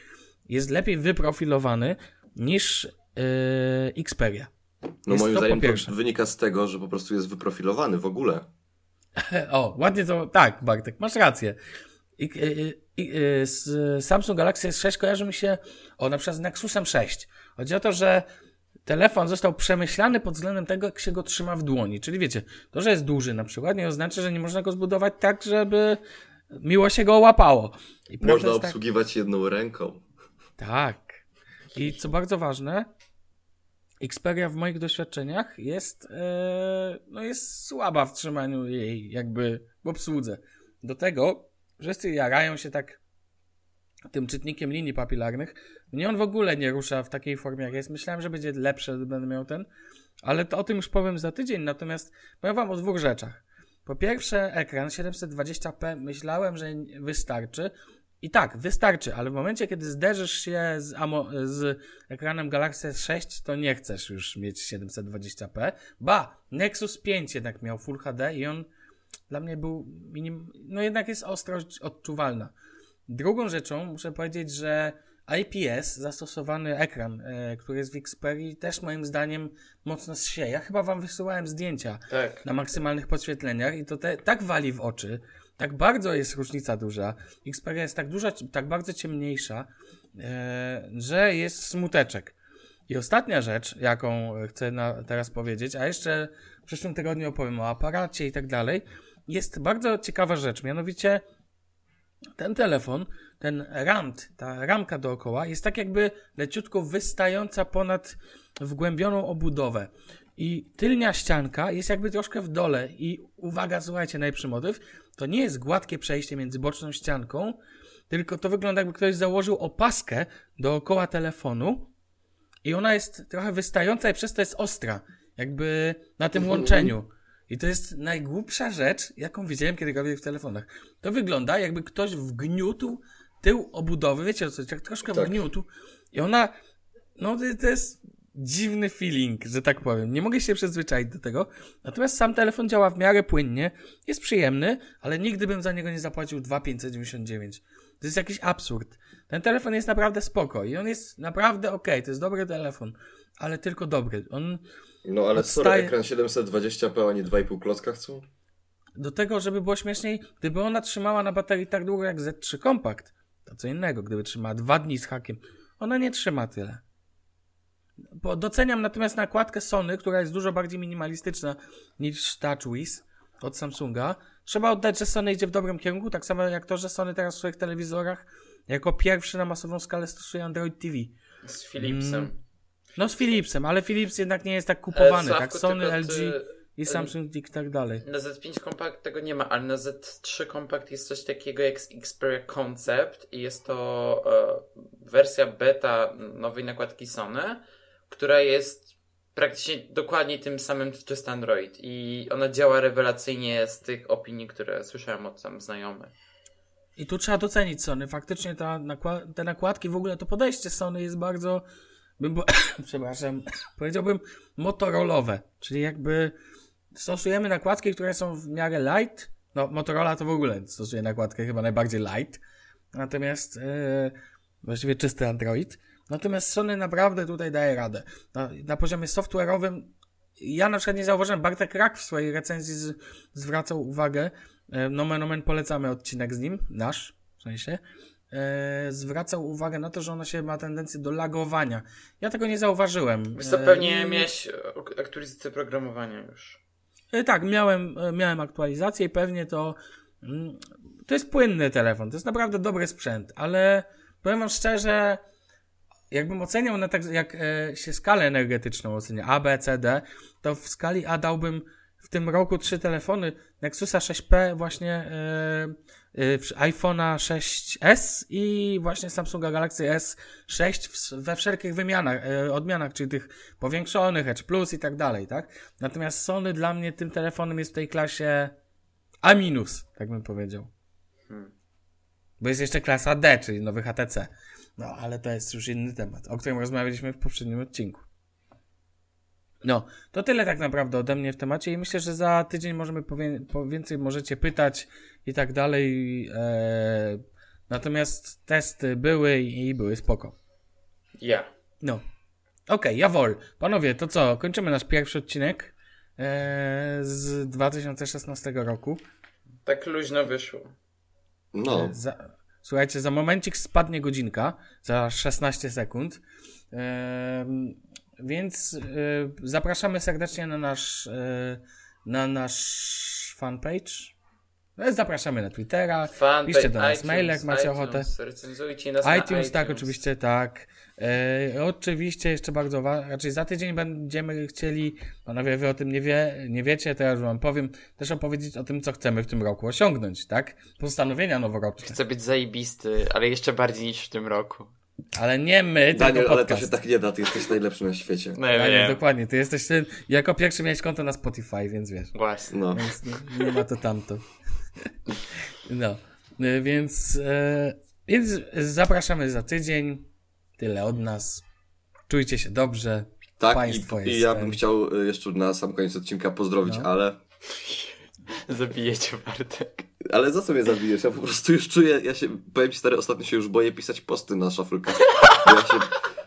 jest lepiej wyprofilowany niż yy, Xperia. No Jest moim to zdaniem to wynika z tego, że po prostu jest wyprofilowany w ogóle. O, ładnie to, tak, Bartek, masz rację. I, i, i, z Samsung Galaxy S6 kojarzy mi się, o, na przykład z Nexusem 6. Chodzi o to, że telefon został przemyślany pod względem tego, jak się go trzyma w dłoni. Czyli wiecie, to, że jest duży na przykład, nie oznacza, że nie można go zbudować tak, żeby miło się go łapało. I Można tak- obsługiwać jedną ręką. tak. I co bardzo ważne, Xperia w moich doświadczeniach jest, e, no jest słaba w trzymaniu jej jakby w obsłudze. Do tego wszyscy jarają się tak tym czytnikiem linii papilarnych. Mnie on w ogóle nie rusza w takiej formie, jak jest. Myślałem, że będzie lepsze, gdy będę miał ten, ale to o tym już powiem za tydzień. Natomiast powiem wam o dwóch rzeczach. Po pierwsze, ekran 720p myślałem, że wystarczy. I tak, wystarczy, ale w momencie, kiedy zderzysz się z, z ekranem Galaxy S6, to nie chcesz już mieć 720p. Ba, Nexus 5 jednak miał Full HD i on dla mnie był minim... No jednak jest ostrość odczuwalna. Drugą rzeczą muszę powiedzieć, że IPS, zastosowany ekran, e, który jest w Xperia, też moim zdaniem mocno zsieje. Ja chyba wam wysyłałem zdjęcia Tak. na maksymalnych podświetleniach i to te, tak wali w oczy, tak bardzo jest różnica duża. Xperia jest tak duża, tak bardzo ciemniejsza, e, że jest smuteczek. I ostatnia rzecz, jaką chcę na, teraz powiedzieć, a jeszcze w przyszłym tygodniu opowiem o aparacie i tak dalej, jest bardzo ciekawa rzecz, mianowicie ten telefon, ten rand, ta ramka dookoła jest tak jakby leciutko wystająca ponad wgłębioną obudowę. I tylnia ścianka jest jakby troszkę w dole. I uwaga, słuchajcie, najlepszy motyw. To nie jest gładkie przejście między boczną ścianką, tylko to wygląda jakby ktoś założył opaskę dookoła telefonu i ona jest trochę wystająca i przez to jest ostra. Jakby na tym łączeniu. I to jest najgłupsza rzecz, jaką widziałem kiedykolwiek w telefonach. To wygląda, jakby ktoś wgniótł tył obudowy, wiecie o co, tak troszkę Tak. wgniótł. I ona, no to, to jest dziwny feeling, że tak powiem. Nie mogę się przyzwyczaić do tego. Natomiast sam telefon działa w miarę płynnie, jest przyjemny, ale nigdy bym za niego nie zapłacił 2,599. To jest jakiś absurd. Ten telefon jest naprawdę spoko i on jest naprawdę okej, to jest dobry telefon, ale tylko dobry. On No ale sorry, Odstaje- ekran 720p, oni 2,5 klocka chcą? do tego, żeby było śmieszniej, gdyby ona trzymała na baterii tak długo jak Z3 Compact, to co innego, gdyby trzymała dwa dni z hakiem, ona nie trzyma tyle. Bo doceniam natomiast nakładkę Sony, która jest dużo bardziej minimalistyczna niż TouchWiz od Samsunga. Trzeba oddać, że Sony idzie w dobrym kierunku, tak samo jak to, że Sony teraz w swoich telewizorach jako pierwszy na masową skalę stosuje Android TV. Z Philipsem. Mm, No z Philipsem, ale Philips jednak nie jest tak kupowany, E, tak Sławku, Sony, LG ty- i Samsung i tak dalej. Na Z5 Compact tego nie ma, ale na Z3 Compact jest coś takiego jak Xperia Concept i jest to e, wersja beta nowej nakładki Sony, która jest praktycznie dokładnie tym samym co czysty Android i ona działa rewelacyjnie z tych opinii, które słyszałem od tam znajomych. I tu trzeba docenić Sony. Faktycznie ta te nakładki, w ogóle to podejście Sony jest bardzo, bym, po- przepraszam, powiedziałbym motorolowe. Czyli jakby stosujemy nakładki, które są w miarę light. No, Motorola to w ogóle stosuje nakładkę chyba najbardziej light. Natomiast e, właściwie czysty Android. Natomiast Sony naprawdę tutaj daje radę. Na, na poziomie software'owym ja na przykład nie zauważyłem, Bartek Rak w swojej recenzji z, zwracał uwagę, nomen omen polecamy odcinek z nim, nasz w sensie, e, zwracał uwagę na to, że ona się ma tendencję do lagowania. Ja tego nie zauważyłem. Wiesz co, E, pewnie i- miałeś e, aktualizację programowania już. E, Tak, miałem, e, miałem aktualizację i pewnie to. mm, To jest płynny telefon, to jest naprawdę dobry sprzęt, ale powiem wam szczerze, jakbym oceniał na tak, jak e, się skalę energetyczną ocenia A, B, C, D, to w skali A dałbym w tym roku trzy telefony Nexusa 6P, właśnie e, przy- iPhone'a 6s i właśnie Samsunga Galaxy S6 w, we wszelkich wymianach, e, odmianach, czyli tych powiększonych, Edge Plus i tak dalej, tak? Natomiast Sony dla mnie tym telefonem jest w tej klasie A tak bym powiedział. Hmm. Bo jest jeszcze klasa D, czyli nowy HTC. No, ale to jest już inny temat, o którym rozmawialiśmy w poprzednim odcinku. No, to tyle tak naprawdę ode mnie w temacie i myślę, że za tydzień możemy powie, po więcej możecie pytać i tak dalej. E, natomiast testy były i były spoko. Ja. No. Okej, Jawol. Panowie, to co? Kończymy nasz pierwszy odcinek e, z 2016 roku. Tak luźno wyszło. No, Za, słuchajcie, za momencik spadnie godzinka, za 16 sekund. Em, więc e, zapraszamy serdecznie na nasz, e, na nasz fanpage. E, Zapraszamy na Twittera. Fanpage, Piszcie do nas iTunes, maile, jak macie iTunes, ochotę. Recenzujcie nas iTunes, na iTunes. tak, oczywiście tak. E, oczywiście jeszcze bardzo ważne, raczej za tydzień będziemy chcieli, panowie wy o tym nie, wie, nie wiecie, to ja już wam powiem, też opowiedzieć o tym, co chcemy w tym roku osiągnąć, tak? Postanowienia noworoczne. Chcę być zajebisty, ale jeszcze bardziej niż w tym roku. Ale nie my, Daniel, tylko ale to podcast. się tak nie da, ty jesteś najlepszy na świecie. No ja Daniel, wiem. dokładnie, ty jesteś ten, jako pierwszy miałeś konto na Spotify, więc wiesz, Właśnie. No. więc nie, ma to tamto. No, e, więc, e, więc zapraszamy za tydzień, tyle od nas, czujcie się dobrze, Tak, Państwo i, i ja bym chciał y, jeszcze na sam koniec odcinka pozdrowić, No. ale... Zabijecie Bartek. Ale za co mnie zabijesz? Ja po prostu już czuję, ja się, powiem ci stary, ostatnio się już boję pisać posty na. Bo ja się,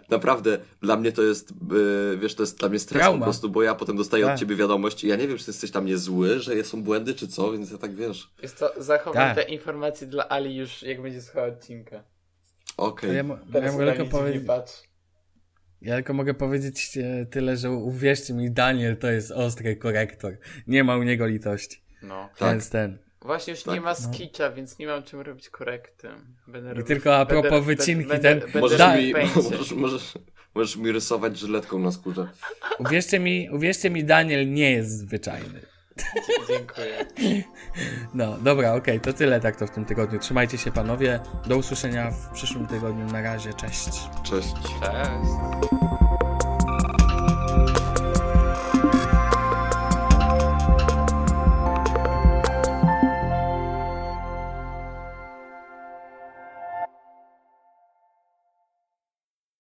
naprawdę, dla mnie to jest, y, wiesz, to jest dla mnie stres Trauma. po prostu, bo ja potem dostaję Tak. od ciebie wiadomość i ja nie wiem, czy ty jesteś dla mnie zły, że są błędy, czy co, więc ja tak, wiesz, Jest to, zachowam Tak. te informacje dla Ali już, jak będzie słuchał odcinka. okej. Ja, mo- ja Teraz mogę tylko powiedzieć, patrz. Ja tylko mogę powiedzieć e, tyle, że uwierzcie mi, Daniel to jest ostry korektor. Nie ma u niego litości. No. Tak. Więc ten. Właśnie już Tak. nie ma skicza, więc nie mam czym robić korekty. Będę robił- tylko a propos będę- wycinki, będę- ten- będę Możesz, Da- mi, możesz, możesz, możesz mi rysować żyletką na skórze. Uwierzcie mi, uwierzcie mi, Daniel nie jest zwyczajny. Dziękuję. No, dobra, okej, to tyle tak to w tym tygodniu. Trzymajcie się panowie. Do usłyszenia w przyszłym tygodniu. Na razie, cześć. Cześć. Cześć.